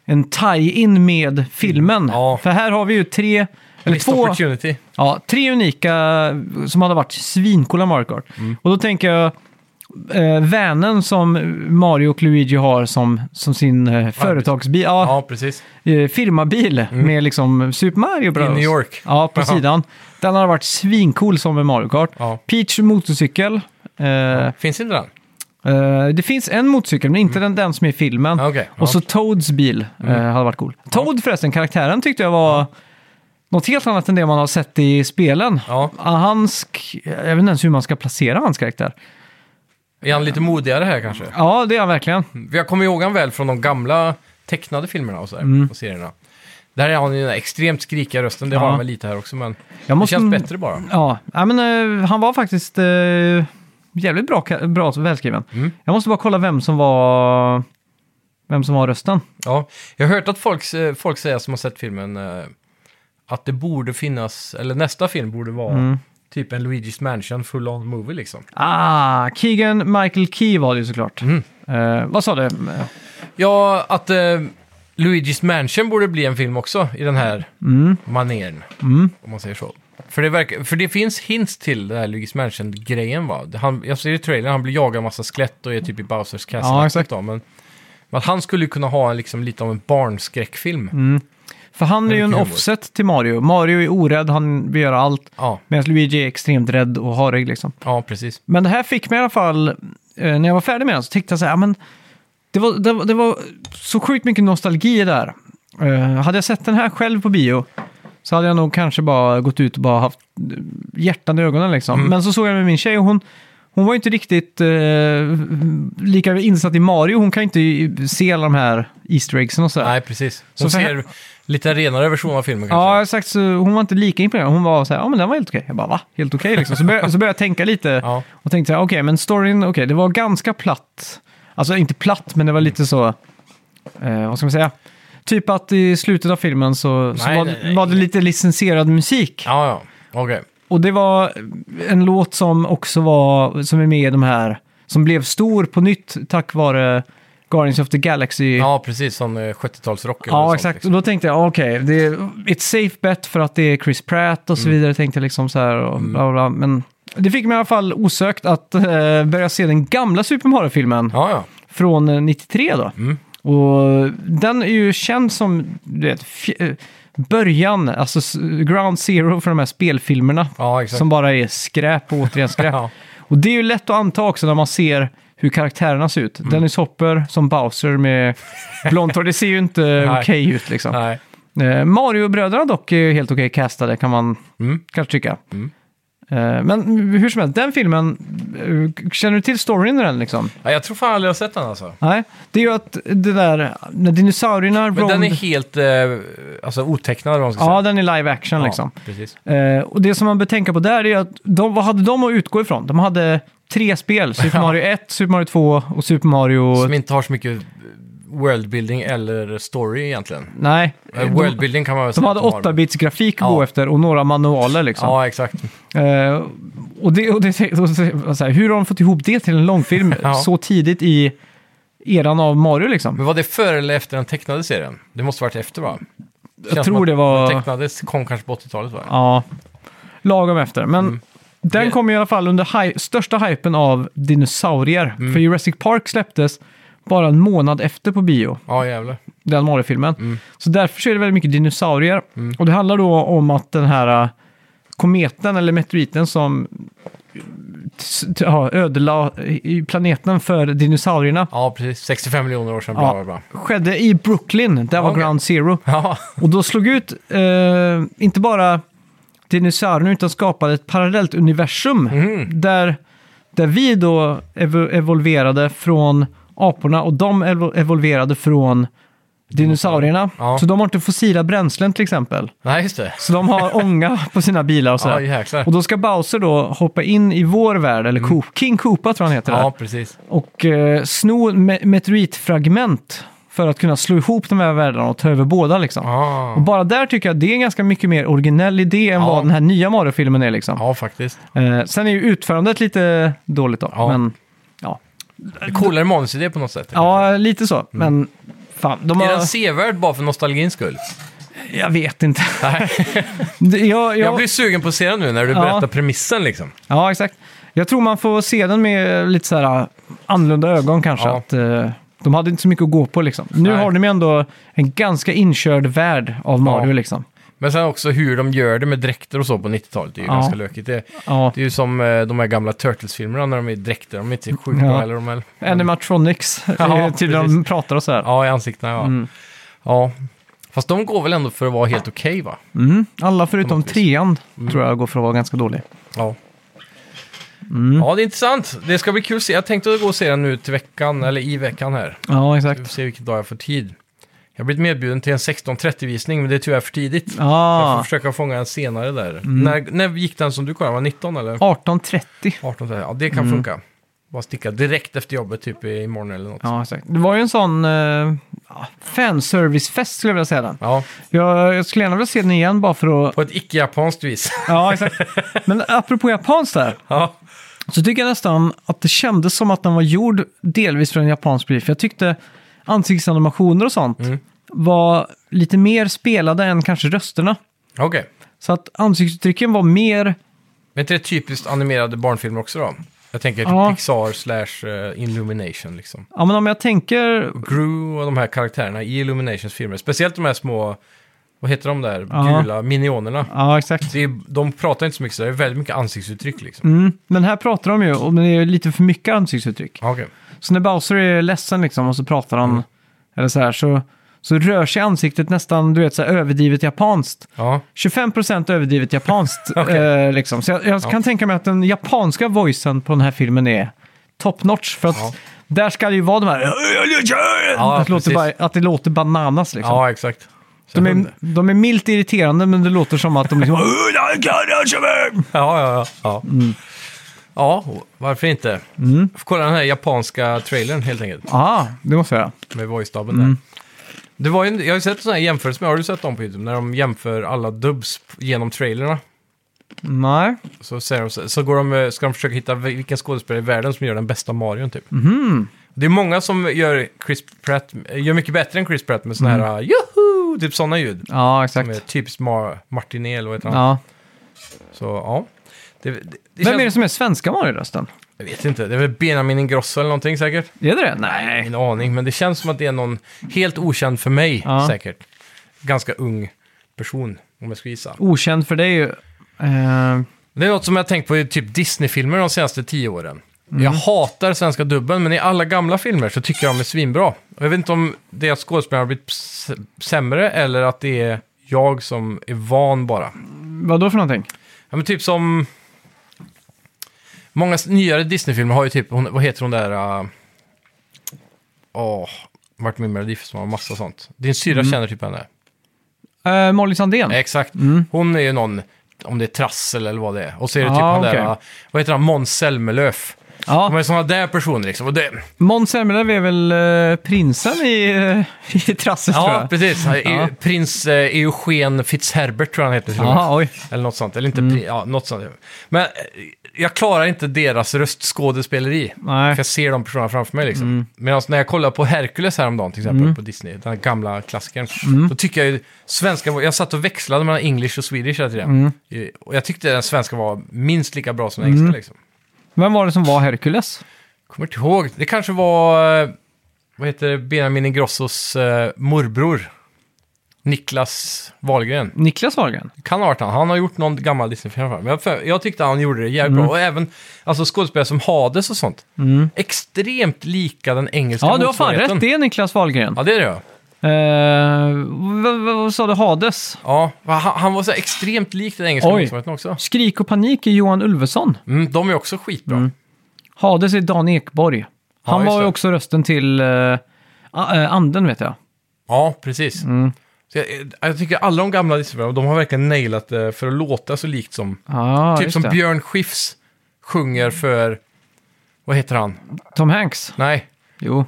en tie-in med filmen? Ja. För här har vi ju tre, eller Missed två, opportunity. ja, tre unika som hade varit svincoola Mario Kart. Mm. Och då tänker jag eh, vanen som Mario och Luigi har som, som sin eh, företagsbil, ja, Ja, precis. eh, firmabil med liksom Super Mario Bros. New York. Ja, på Jaha. sidan. Den har varit svincool som med Mario Kart. Ja. Peach motorcykel. Eh, Finns inte den? Eh, det finns en motorcykel, men inte den, den som är i filmen. Mm. Okej, ja. Mm. Och så Toads bil eh, hade varit cool. Toad förresten, karaktären tyckte jag var något helt annat än det man har sett i spelen. Ja. Hans, jag vet inte ens hur man ska placera hans karaktär. Är han lite modigare här kanske? Ja, det är han verkligen. Jag kommer ihåg han väl från de gamla tecknade filmerna och så här, Mm. och serierna. Där är han ju den där extremt skrikiga rösten, det Ja. har han väl lite här också, men Jag måste- det känns bättre bara. Ja, ja men eh, han var faktiskt eh, jävligt bra, ka- bra välskriven. Mm. Jag måste bara kolla vem som var, vem som var rösten. Ja, jag har hört att folk, eh, folk säger som har sett filmen eh, att det borde finnas, eller nästa film borde vara Mm. Typ en Luigi's Mansion full-on movie liksom. Ah, Keegan Michael Key var det ju såklart. Mm. Eh, vad sa du? Ja, att eh, Luigi's Mansion borde bli en film också i den här Mm. maneren, Mm. om man säger så. För det, verkar, för det finns hints till den här Luigi's Mansion-grejen va? Han, jag ser i trailern, han blir jagad av massa skelett och är typ i Bowsers Castle. Ja, exakt. Då, men, men att han skulle kunna ha en, liksom, lite av en barnskräckfilm. Mm. För han är ju en offset till Mario. Mario är orädd, han vill göra allt. Ja, Medan Luigi är extremt rädd och harig liksom. ja, precis. Men det här fick mig i alla fall, eh, när jag var färdig med den så tyckte jag så här, ja, men det var, det, var- det var så sjukt mycket nostalgi där. Eh, hade jag sett den här själv på bio så hade jag nog kanske bara gått ut och bara haft eh, hjärtan i ögonen liksom. Mm. Men så såg jag med min tjej och hon, hon var inte riktigt eh, lika insatt i Mario. Hon kan inte se alla de här Easter eggsen och så. Nej, precis. Så Hon för- ser lite renare version av filmen kanske. Ja, exakt. Så hon var inte lika imponerad. Hon var så här, ja men den var helt okej. Jag bara, va? Helt okej liksom. Så började, så började jag tänka lite Ja. och tänkte så här, okej, men storyn, okej, det var ganska platt. Alltså inte platt, men det var lite så, eh, vad ska man säga? Typ att i slutet av filmen så, så Nej, var, nej, nej. var det lite licensierad musik. Ja, ja. Okej. Och det var en låt som också var, som är med i de här, som blev stor på nytt tack vare Guardians of the Galaxy. Ja, precis. Som eh, 70-talsrock. eller Ja, exakt. liksom. Och då tänkte jag, okej, det är ett safe bet för att det är Chris Pratt och så Mm. vidare, tänkte jag liksom så här. Och bla, bla, bla. Men det fick mig i alla fall osökt att eh, börja se den gamla Super Mario-filmen Ja, ja. från eh, 93 då. Mm. Och den är ju känd som, du vet, eh, början, alltså ground zero för de här spelfilmerna. Ja. Som bara är skräp och återigen skräp. Ja. Och det är ju lätt att anta också när man ser hur karaktärerna ser ut. Mm. Dennis Hopper som Bowser med blont hår, det ser ju inte okej ut liksom. Nej. Eh, Mario-bröderna dock är helt okej castade kan man Mm. kanske tycka. Mm. Eh, men hur som helst, den filmen, eh, känner du till storyn i den liksom? Ja, jag tror fan aldrig jag har sett den alltså. Nej, det är ju att det där, när dinosaurierna... Men den roamed- är helt eh, alltså, otecknad, vad man ska Ja, säga. den är live action liksom. Ja, precis. Eh, och det som man bör tänka på där är att de, vad hade de att utgå ifrån? De hade tre spel, Super Mario 1, Super Mario 2 och Super Mario... Som inte har så mycket worldbuilding eller story egentligen. Nej, Eh, de, worldbuilding kan man väl de säga hade att har. 8-bits grafik att Ja. gå efter och några manualer liksom. Ja, exakt. Eh, och det, och det, och så, så här, hur har de fått ihop det till en långfilm Ja. så tidigt i eran av Mario liksom? Men var det före eller efter den tecknade serien? Det måste varit efter va? Jag Känns tror att det var... Den tecknades, kom kanske på 80-talet va? Ja, lagom efter. Men Mm. den Det- kom i alla fall under hy- största hypen av dinosaurier. Mm. För Jurassic Park släpptes bara en månad efter på bio, Ja, jävlar. den Mario-filmen. Mm. Så därför så är det väldigt mycket dinosaurier. Och det handlar då om att den här äh, kometen eller meteoriten som ja, ödelade i planeten för dinosaurierna Ja, precis. 65 miljoner år sedan, bla Ja. bla bla. skedde i Brooklyn. Där var Okej. Ground Zero. Ja, Och då slog ut eh, inte bara dinosaurierna utan skapade ett parallellt universum. Mm. Där, där vi då evo evolverade från aporna och de evo evolverade från dinosaurierna. Ja. Så de har inte fossila bränslen till exempel. nej just det. Så de har ånga på sina bilar och Ja, sådär. jäklar. och då ska Bowser då hoppa in i vår värld, eller Ko- King Koopa tror han heter. Mm. Ja, där. precis. Och eh, sno me meteoritfragment för att kunna slå ihop de här världarna och ta över båda liksom. Ah. Och bara där tycker jag det är en ganska mycket mer originell idé än Ja. vad den här nya Mario-filmen är liksom. Ja, faktiskt. Eh, sen är ju utförandet lite dåligt då. Ja. Men, ja. Coolare manusidé på något sätt. ja, lite så. Men fan, de Är har... den sevärd bara för nostalgins skull? Jag vet inte. Nej. Det- jag, jag... Jag blir sugen på att se den nu när du Ja. berättar premissen liksom. Ja, exakt. Jag tror man får se den med lite så här annorlunda ögon kanske. Ja. Att, eh, de hade inte så mycket att gå på liksom. Nu Nej. har de ju ändå en ganska inkörd värld av Mario liksom. Men sen också hur de gör det med dräkter och så på 90-talet. Det är ju Ja. ganska lökigt. Det, Ja. det är ju som eh, de här gamla Turtles-filmerna när de är i dräkter. De är inte sjukt Ja. bra heller. De är, Animatronics, Ja, till de precis. pratar och så här. ja, i ansiktena ja. Mm. ja. Fast de går väl ändå för att vara helt okej va? Mm. Alla förutom något vis. trean Mm. tror jag går för att vara ganska dålig. Ja. Mm. Ja, det är intressant. Det ska bli kul att se. Jag tänkte gå och se den nu till veckan, eller i veckan här. Ja, Vi exakt. får se vilken dag jag får tid. Jag har blivit medbjuden till en 16.30-visning, men det är tyvärr för tidigt. Jag får Ah, Mm. försöka fånga en senare där. När, när gick den som du kollade? Var det 19 eller? 18.30. 18? Ja, det kan funka. Bara sticka direkt efter jobbet, typ imorgon eller något. Ja. Mm. Exakt. Det var ju en sån uh, fanservicefest skulle jag vilja säga den. ja, Jag, jag skulle gärna vilja se den igen bara för att... på ett icke-japanskt vis. Ja, exakt. Men apropå japanskt där. ja. Så tycker jag nästan att det kändes som att den var gjord delvis för en japansk brief. Jag tyckte ansiktsanimationer och sånt Mm. var lite mer spelade än kanske rösterna. Okej. Så att ansiktsuttrycken var mer... Men inte det typiskt animerade barnfilmer också då? Jag tänker Ja. Pixar slash eh, Illumination liksom. Ja, men om jag tänker... Gru och de här karaktärerna i Illuminations filmer. Speciellt de här små, vad heter de där, Ja. gula minionerna. Ja, exakt. Det är, de pratar inte så mycket så det är väldigt mycket ansiktsuttryck liksom. Mm. Men här pratar de ju om det är lite för mycket ansiktsuttryck. Ja, Okej. Så när Bowser är ledsen liksom och så pratar han, Mm. eller så här, så, så rör sig ansiktet nästan, du vet, så här, överdrivet japanskt. Ja. 25% överdrivet japanskt. Okej. eh, liksom. Så jag, jag kan tänka mig att den japanska voicen på den här filmen är top notch. För att Ja. där ska det ju vara de här... Ja, att, det låter bara, att det låter bananas liksom. ja, exakt. De, är, de är milt irriterande men det låter som att de liksom... Ja, ja, ja. Ja, Mm. Ja och varför inte? Jag får kolla den här japanska trailern helt enkelt. Ja, det måste jag göra. Med voice-dubben Mm. där. Det var ju, en- jag har ju sett sådana här jämförelser med, har du sett dem på YouTube? När de jämför alla dubs p- genom trailerna. Nej. Så, säger de, så så går de, eh, ska de försöka hitta vil- vilken skådespelare i världen som gör den bästa Marion typ. Mhm. Det är många som gör Chris Pratt, gör mycket bättre än Chris Pratt med sådana Mm. här joho, typ sådana ljud. Ja, Som är exakt. typiskt Mar- Martinet eller vad heter han? Ja. Så ja. Det, det Vem känns- är det som är svenska Mario-rösten? Jag vet inte, det är väl Benjamin Ingrosso eller någonting säkert. Är det det? Nej. Ingen aning, men det känns som att det är någon helt okänd för mig Ja. säkert. Ganska ung person, om jag ska gissa. Okänd för dig. Eh, Det är något som jag har tänkt på i typ Disney-filmer de senaste tio åren. Mm. Jag hatar svenska dubben, men i alla gamla filmer så tycker jag de är svinbra. Och Jag vet inte om det är att skådespelarna har blivit s- sämre eller att det är jag som är van bara. vad då för någonting? Ja, men typ som... Många nyare Disney-filmer har ju typ, hon, vad heter hon där? uh, Åh, varit med i Melodifestivalen och massa sånt. Din syrra Mm. känner typ henne. Eh, Molly Sandén. Exakt. Hon är ju någon, om det är trassel eller vad det är. Och så är det Ah, typ han okej. där, uh, vad heter han, Måns Zelmerlöw. Ja. De är sådana där personer liksom. Och det, Måns Zelmerlöw är väl eh, prinsen i, eh, i Trasset tror ja, jag. precis. Ja. Prins uh, Eugen Fitzherbert tror jag han heter. och med. Jaha, oj. Eller något sånt. Eller inte, pri- ja, något sånt. Men eh, jag klarar inte deras röstskådespelleri. Nej. För jag ser de personerna framför mig liksom. Medan när jag kollar på Hercules häromdagen till exempel på Disney, den här gamla klassikern. Då tycker jag ju svenska, var- jag satt och växlade mellan English och Swedish hela tiden. Eh, Och jag tyckte den svenska var minst lika bra som den engelska liksom. Vem var det som var Hercules? Kommer inte ihåg, det kanske var, eh, vad heter det, Benjamin Ingrossos uh, morbror. Niklas Wahlgren. Niklas Wahlgren? Kan ha varit han. Han har gjort någon gammal Disney-film. i alla fall. Men jag, för, jag tyckte han gjorde det jävligt bra. Och även alltså, skådespelare som Hades och sånt. Extremt lika den engelska Ja, du har fan motsvarigheten. rätt. Det är Niklas Wahlgren. Ja, det är det ja. Eh, vad, vad, sa du? Hades? ja han, han var så här extremt lik den engelska Oj. motsvarigheten också. Skrik och panik är Johan Ulveson. Mm, de är också skitbra. Hades är Dan Ekborg. Han just var ju det. också rösten till uh, anden, vet jag. Ja, precis. Mm. Så jag, jag tycker alla de gamla Disney-filmerna, de har verkligen nailat det för att låta så likt som... Ah, typ just som det. Björn Skifs sjunger för... Vad heter han? Tom Hanks. Nej. Jo.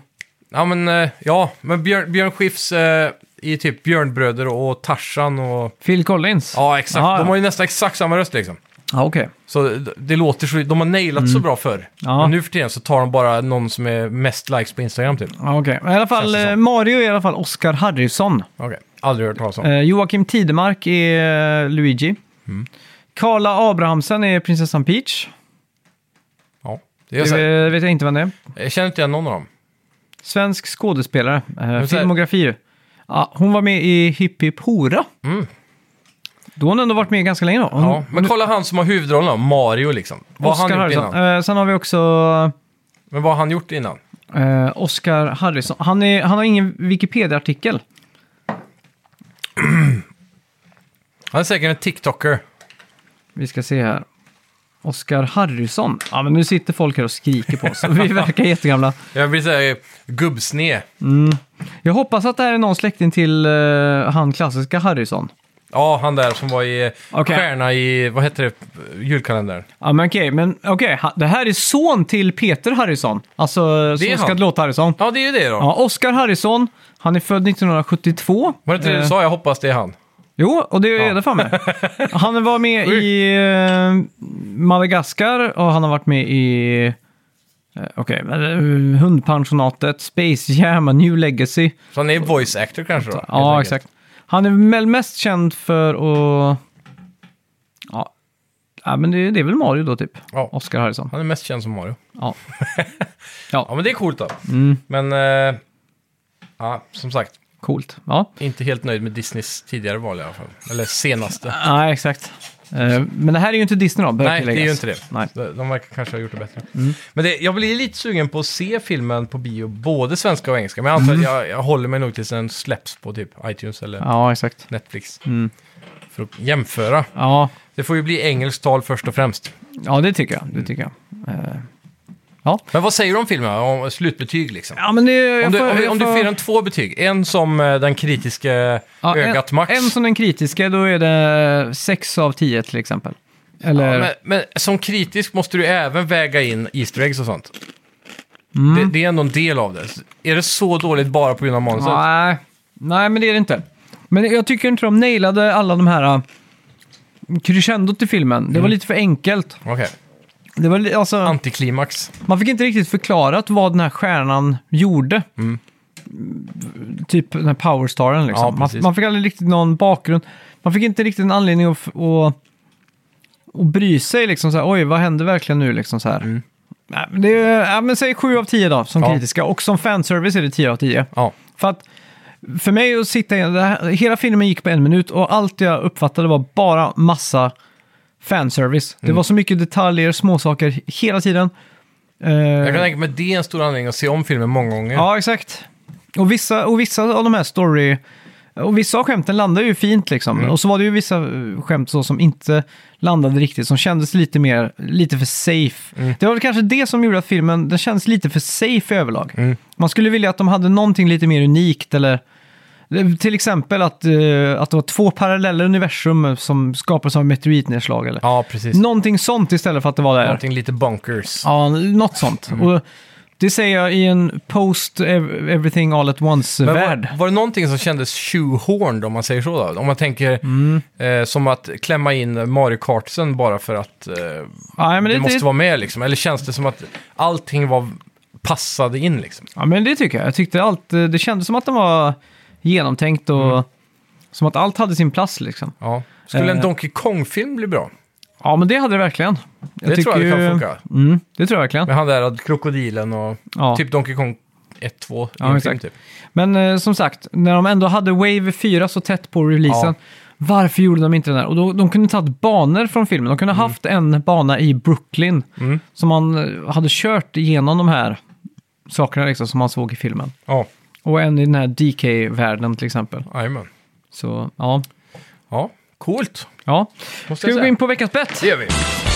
Ja, men, eh, ja, men Björn, Björn Skifs eh, i typ Björnbröder och Tarzan och... Phil Collins. Ja, exakt. Ah, ja. De har ju nästan exakt samma röst liksom. Ja, okej. Så det, det låter så... De har nailat så bra förr. Mm. Ja. Men nu för tiden så tar de bara någon som är mest likes på Instagram typ. Ja, okej. Men I alla fall, Känns det som. eh, Mario är i alla fall Oscar Harrison. Okej, aldrig hört talas om. Eh, Joakim Tidemark är eh, Luigi. Mm. Carla Abrahamsen är prinsessan Peach. Ja. Det är Det så här, vet jag inte vem det är. jag känner inte igen någon av dem. Svensk skådespelare. Eh, filmografi ju. Ja, hon var med i Hipp Hipp Hora. Mm. Då har hon ändå varit med ganska länge då. Hon, Ja, men kolla han som har huvudrollen då, Mario liksom. Vad har han gjort Harrison. innan? Eh, sen har vi också Men vad har han gjort innan? eh, Oscar Harrison. Han, är, han har ingen Wikipedia-artikel. Han är säkert en TikToker. Vi ska se här. Oscar Harrison. Ja, men nu sitter folk här och skriker på oss. Vi verkar jättegamla. Jag blir såhär gubbsne. Jag hoppas att det här är någon släkting till eh, han klassiska Harrison. Ja, han där som var i Okej. stjärna i, vad heter det, julkalendern. Ja, men okej. Men okej, ha- det här är son till Peter Harrison. Alltså, Det är så ska han. det låta Harrison. Ja, det är ju det då. Ja, Oscar Harrison. Han är född 1972. Var det inte det Eh, du sa? Jag hoppas det är han. Jo, och det är Ja. det fan med. Han var med i eh, Madagaskar och han har varit med i eh, okej, eh, Hundpensionatet, Space Jam, A New Legacy. Så han är voice actor kanske då? Ja, enkelt. exakt. Han är väl mest känd för att... Ja, ja men det, det är väl Mario då typ. Ja. Oscar Harrison. Han är mest känd som Mario. Ja. Ja, men det är coolt då. Mm. Men, eh, ja, som sagt, Coolt. Ja, inte helt nöjd med Disneys tidigare val i alla fall. Eller senaste. nej exakt. Eh, Men det här är ju inte Disney då, bör Nej, det är ju inte det. Nej. De, verkar kanske ha gjort det bättre. Mm. Men det, jag blir lite sugen på att se filmen på bio, både svenska och engelska. Men jag antar att jag, jag håller mig nog tills den släpps på typ iTunes eller Mm. Ja, exakt. Netflix. Mm. För att jämföra. Ja, Det får ju bli engelskt tal först och främst. ja det tycker jag. Det tycker jag. Eh, Ja, Men vad säger du om filmen? Om slutbetyg liksom? ja men det... Om du, får- om, om du får- en två betyg, en som eh, den kritiska Ja, ögat en, max. En som den kritiska, då är det 6 av 10 till exempel. Eller... ja, men, men som kritisk måste du även väga in Easter eggs och sånt. Mm. Det, det är ändå en del av det. Är det så dåligt bara på grund av manuset? Nej, nej, men det är det inte. Men jag tycker inte de nailade alla de här uh, crescendot i filmen. Det var lite för enkelt. Okej. Det var, li- alltså, Antiklimax. man fick inte riktigt förklarat vad den här stjärnan gjorde. Typ den här powerstaren Ja, liksom. man, precis. man fick aldrig riktigt någon bakgrund. Man fick inte riktigt en anledning att, f- att, att bry sig liksom så här, oj, vad hände verkligen nu liksom så här. Nej, men det är, ja, men säg 7 av 10 då, som Mm. Ja. kritiska. Och som fanservice är det 10 av 10. Ja. För att för mig att sitta i, det här, hela filmen gick på en minut och allt jag uppfattade var bara massa fanservice. Mm. Det var så mycket detaljer, småsaker hela tiden. Eh, Jag kan tänka mig att det är en stor anledning att se om filmen många gånger. Ja, exakt. Och vissa, och vissa av de här story Och vissa av skämten landade ju fint liksom. Mm. Och så var det ju vissa eh, skämt så som inte landade riktigt, som kändes lite mer, lite för safe. Mm. Det var väl kanske det som gjorde att filmen, den kändes lite för safe överlag. Mm. Man skulle vilja att de hade någonting lite mer unikt eller till exempel att, eh, att det var två parallella universum som skapades av meteoritnedslag eller Ja, precis. någonting sånt istället för att det var där. Någonting lite bunkers. Ja, något sånt. Mm. Och det säger jag i en post ev- everything all at Men once-värld. var, var det någonting som kändes shoehorned om man säger så då? Om man tänker Mm. eh, som att klämma in Mario Kartsen bara för att eh, Ja, men det, det, måste det, vara med liksom? Eller känns det som att allting var passade in liksom? ja, men det tycker jag. Jag tyckte allt, eh, det kändes som att den var genomtänkt och Mm. som att allt hade sin plats liksom. Ja. Skulle en Eh. Donkey Kong-film bli bra? Ja, men det hade det verkligen. Det tror jag det kan funka. Mm, det tror jag verkligen. Med han där krokodilen och Ja. typ Donkey Kong 1, 2 Ja, exakt. typ. Men eh, som sagt, när de ändå hade Wave 4 så tätt på releasen, Ja. varför gjorde de inte den där? Och då, de kunde tagit banor från filmen. De kunde Mm. haft en bana i Brooklyn som man eh, hade kört igenom de här sakerna liksom, som man såg i filmen. Ja, Och en i den här DK-världen till exempel. jajamän. Så ja, Ja, coolt. ja. Måste Ska vi gå in på veckans bett? Det gör vi.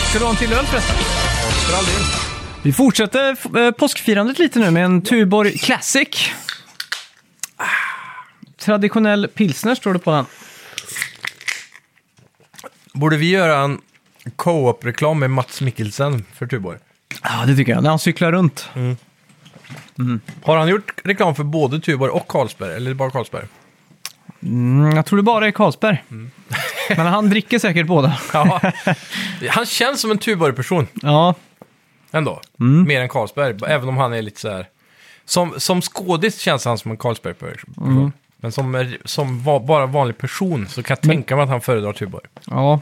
Ska du ha en till öl förresten? För all del. Vi fortsätter eh, påskfirandet lite nu med en Tuborg Classic. Ah, Traditionell pilsner står det på den. Borde vi göra en co-op-reklam med Mats Mikkelsen för Tuborg? Ja, det tycker jag. När han cyklar runt. Har han gjort reklam för både Tuborg och Carlsberg? Eller bara Carlsberg? Mm, jag tror det bara är Carlsberg. Men han dricker säkert båda. Ja. han känns som en Tuborg-person Ja, ändå. Mm. Mer än Carlsberg, även om han är lite så här... Som, som skådis känns han som en Carlsberg-person. Mm. Men som, som va, bara vanlig person så kan jag tänka mig att han föredrar Tuborg. ja.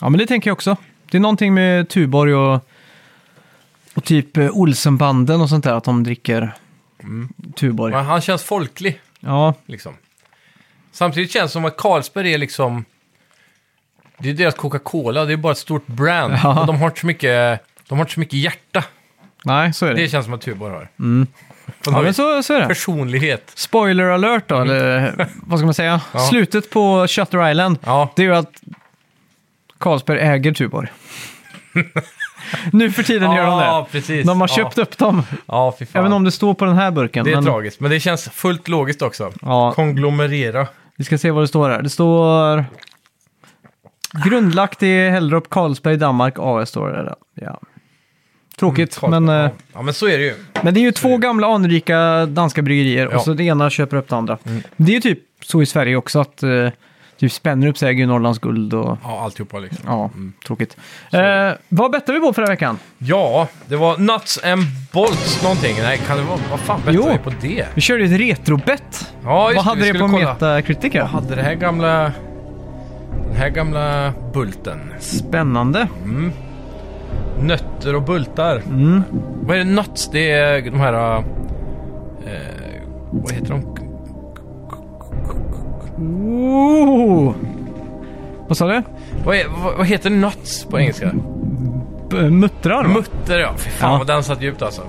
ja, men det tänker jag också. Det är någonting med Tuborg och, och typ eh, Olsenbanden och sånt där, att de dricker Tuborg. Men han känns folklig, Ja, liksom. Samtidigt känns det som att Carlsberg är liksom... Det är deras Coca-Cola, det är bara ett stort brand. Ja. Och de har inte så mycket, de har inte så mycket hjärta. nej, så är det. Det känns som att Tuborg har. På Mm. Ja, men så, så är det. Personlighet. Spoiler alert då, eller vad ska man säga? Mm. Ja. Slutet på Shutter Island, Ja, det är ju att Carlsberg äger Tuborg. nu för tiden gör de det. Ja, precis. De har Ja. köpt upp dem, Ja, fy fan. även om det står på den här burken. Det är men, tragiskt, men det känns fullt logiskt också. Ja. Konglomerera. Vi ska se vad det står här. Det står... Grundlagt i Hellrup, Carlsberg, Danmark, AS står det där. Ja. Tråkigt, Mm, men, eh, ja. ja, men så är det ju. men det är ju två gamla anrika danska bryggerier Ja. Mm. och så det ena köper upp det andra. Det är ju typ så i Sverige också att uh, typ Spännerup äger ju Norrlands guld och Ja, alltihopa liksom. ja, tråkigt. Eh, vad bettar vi på förra veckan? Ja, det var Nuts and Bolts någonting. Nej, kan det vara... Vad fan Jo. bettade vi på det? Vi körde ju ett retrobett. Ja, just Vad hade vi det skulle på kolla. Metacritic? Jag här? hade det här gamla... Den här gamla bulten. Spännande. Nötter och bultar. Mm. Vad är det nuts? Det är de här... Eh, vad heter de? Ooh. Vad sa du? Vad, är, vad, vad heter nuts på engelska? B- muttrar? va? Mutter ja. Fy fan Ja. vad den satt djupt alltså.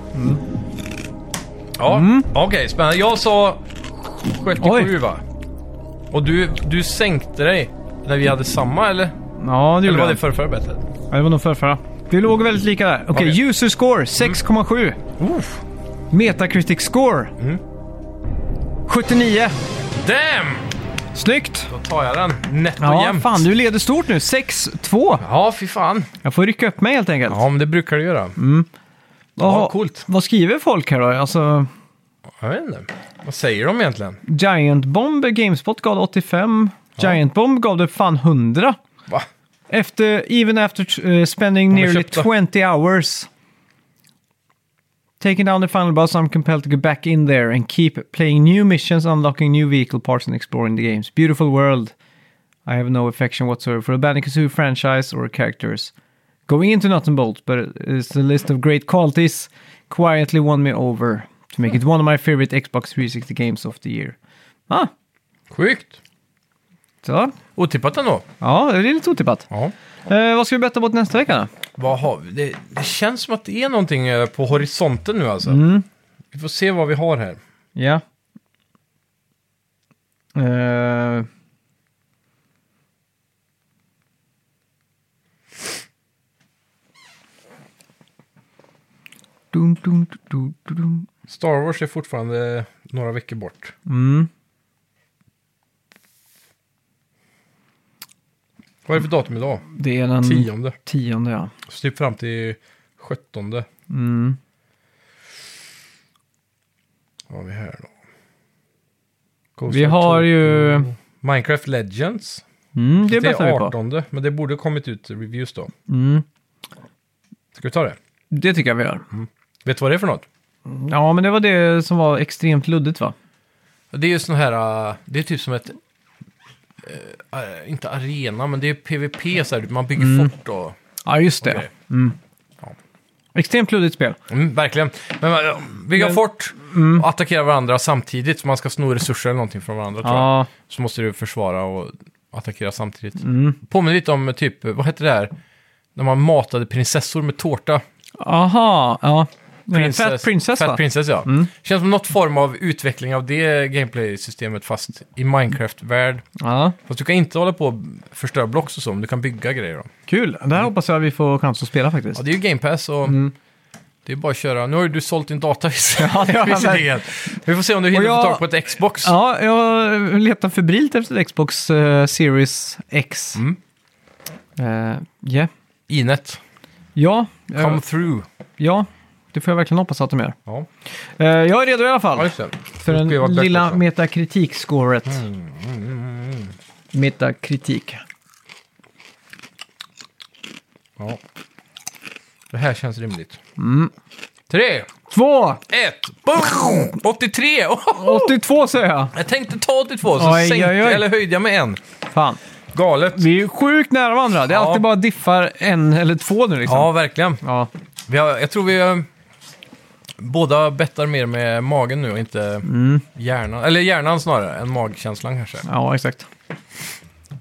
Ja, okej. spännande. Jag sa 77 Oj. va? Och du, du sänkte dig när vi hade samma eller? Ja, det Eller gjorde var det jag. för förra bettet? Ja, det var nog förrförra. Vi låg väldigt lika där. Okej, Okej. user score 6,7. Uff. Metacritic score 79. Damn! Snyggt! Då tar jag den nätt och Ja, jämnt. fan du leder stort nu. 6-2. Ja, fy fan. Jag får rycka upp mig helt enkelt. Ja, men det brukar du göra. Ja, Ja, coolt. Vad skriver folk här då? Alltså, Jag vet inte. Vad säger de egentligen? Giant Bomb, Gamespot gav det 85. Giant Bomb gav det fan 100. Va? Efter, even after uh, spending nearly köpt det. 20 hours taking down the final boss, I'm compelled to go back in there and keep playing new missions, unlocking new vehicle parts and exploring the games. Beautiful world. I have no affection whatsoever for the Bandicoot franchise or characters. Going into Nuts and Bolts, but it's a list of great qualities quietly won me over to make it one of my favorite Xbox 360 games of the year. Ah, Sjukt. så. Otippat ändå. Ja, det är lite otippat. Ja. Eh, vad ska vi betta till nästa vecka då? Vad har vi? Det, det känns som att det är någonting eh, på horisonten nu alltså. Mm. Vi får se vad vi har här. Ja. Eh, Dun, dun, dun, dun, dun. Star Wars är fortfarande några veckor bort. Mm. Vad är det för datum idag? Det är den Tionde. tionde, ja. Så typ fram till sjuttonde. Mm. Vad har vi här då? Ghost Vi har ju- Minecraft Legends. Mm, det Det bättre vi är på. 18, men det borde kommit ut reviews då. Mm. Ska vi ta det? Det tycker jag vi gör. Vet du vad det är för något? Ja, men det var det som var extremt luddigt va? Det är ju sån här, äh, det är typ som ett, äh, inte arena, men det är PVP så här, man bygger Mm. fort och... Ja, just det. Okej. Extremt luddigt spel. Mm, verkligen. Men äh, bygga Men- fort och attackera varandra samtidigt, så man ska sno resurser eller någonting från varandra tror jag. Ja, Så måste du försvara och attackera samtidigt. Mm. Påminner lite om typ, vad hette det här? När man matade prinsessor med tårta. aha, ja. Fat Princess Fat va? Princess, ja. Mm. Känns som något form av utveckling av det gameplay-systemet fast i Minecraft-värld. Ja, Fast du kan inte hålla på och förstöra blocks och så, men du kan bygga grejer då. kul. Det här hoppas jag vi får chans att spela faktiskt. Ja, det är ju Game Pass och det är bara att köra. Nu har ju du sålt din data Mm. Ja, det har. Vi får se om du hinner Och jag- få tag på ett Xbox. Ja, jag letar febrilt efter ett Xbox eh, Series X. Mm. Eh, yeah. Inet, Ja, come eh, through. ja, det får jag verkligen hoppas att de gör. Ja, Eh, jag är redo i alla ja fall. just det. för den spelar Black lilla också. metakritik-scoret. Mm, Metakritik. Ja. Det här känns rimligt. Mm. Tre, Två! ett, boom! 83! Oh, 82 säger jag. jag tänkte ta 82, så Oj, sänkte, oj, oj. eller höjde jag med en. Fan. Galet. Vi är sjukt nära varandra. Det är Ja. alltid bara diffar en eller två nu liksom. Ja, verkligen. Ja. Vi har, jag tror vi eh, båda bettar mer med magen nu och inte Mm. hjärnan. Eller hjärnan snarare, än magkänslan kanske. ja, exakt.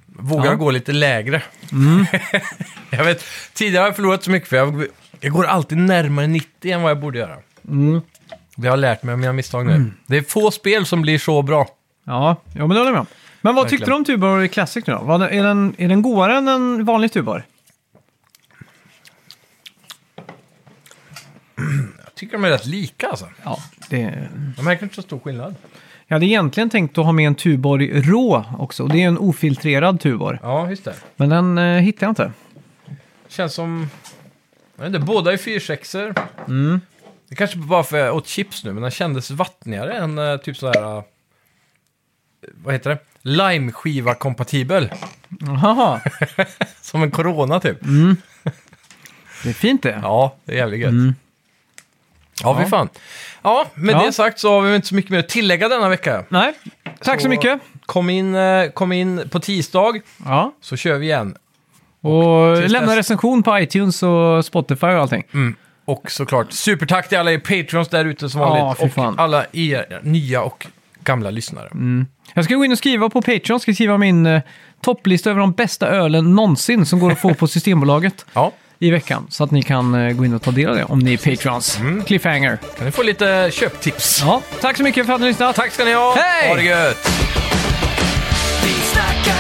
Vågar Ja. Mm. gå lite lägre. jag vet, tidigare har jag förlorat så mycket för jag, jag går alltid närmare 90 än vad jag borde göra. Mm. Det har jag lärt mig av mina misstag nu. Det är få spel som blir så bra. Ja, ja men det håller jag med om. Men vad tyckte du om Tuborg Classic nu då? Är, den, är den godare än en vanlig Tuborg? Tycker de är rätt lika alltså. Ja, det... De märker inte så stor skillnad. Jag hade egentligen tänkt att ha med en Tuborg rå också. Och det är en ofiltrerad Tuborg. Ja, just det. Men den eh, hittade jag inte. Känns som... Jag vet inte, båda är 4 Mm. Det kanske bara för att jag åt chips nu, men den kändes vattnigare än eh, typ sådär... eh, vad heter det? Lime-skiva-kompatibel. Jaha, Som en Corona typ. det är fint det. Ja, det är jävligt gött. Ja, fy Ja. fan. Ja, med Ja. det sagt så har vi inte så mycket mer att tillägga denna vecka. Nej, tack så, mycket. Kom in, eh, kom in på tisdag, Ja. så kör vi igen. Och tills lämna dess- recension på iTunes och Spotify och allting. Mm. Och såklart, supertack till alla er Patreons där ute som Ja, vanligt. fy och fan. alla er nya och gamla lyssnare. Jag ska gå in och skriva på Patreon, ska skriva min eh, topplista över de bästa ölen någonsin som går att få på Systembolaget Ja, i veckan. Så att ni kan eh, gå in och ta del av det om ni är Patreons. Cliffhanger. kan ni få lite köptips. Ja, tack så mycket för att ni lyssnade. Tack ska ni ha! Hej! Ha det gött! Vi snackar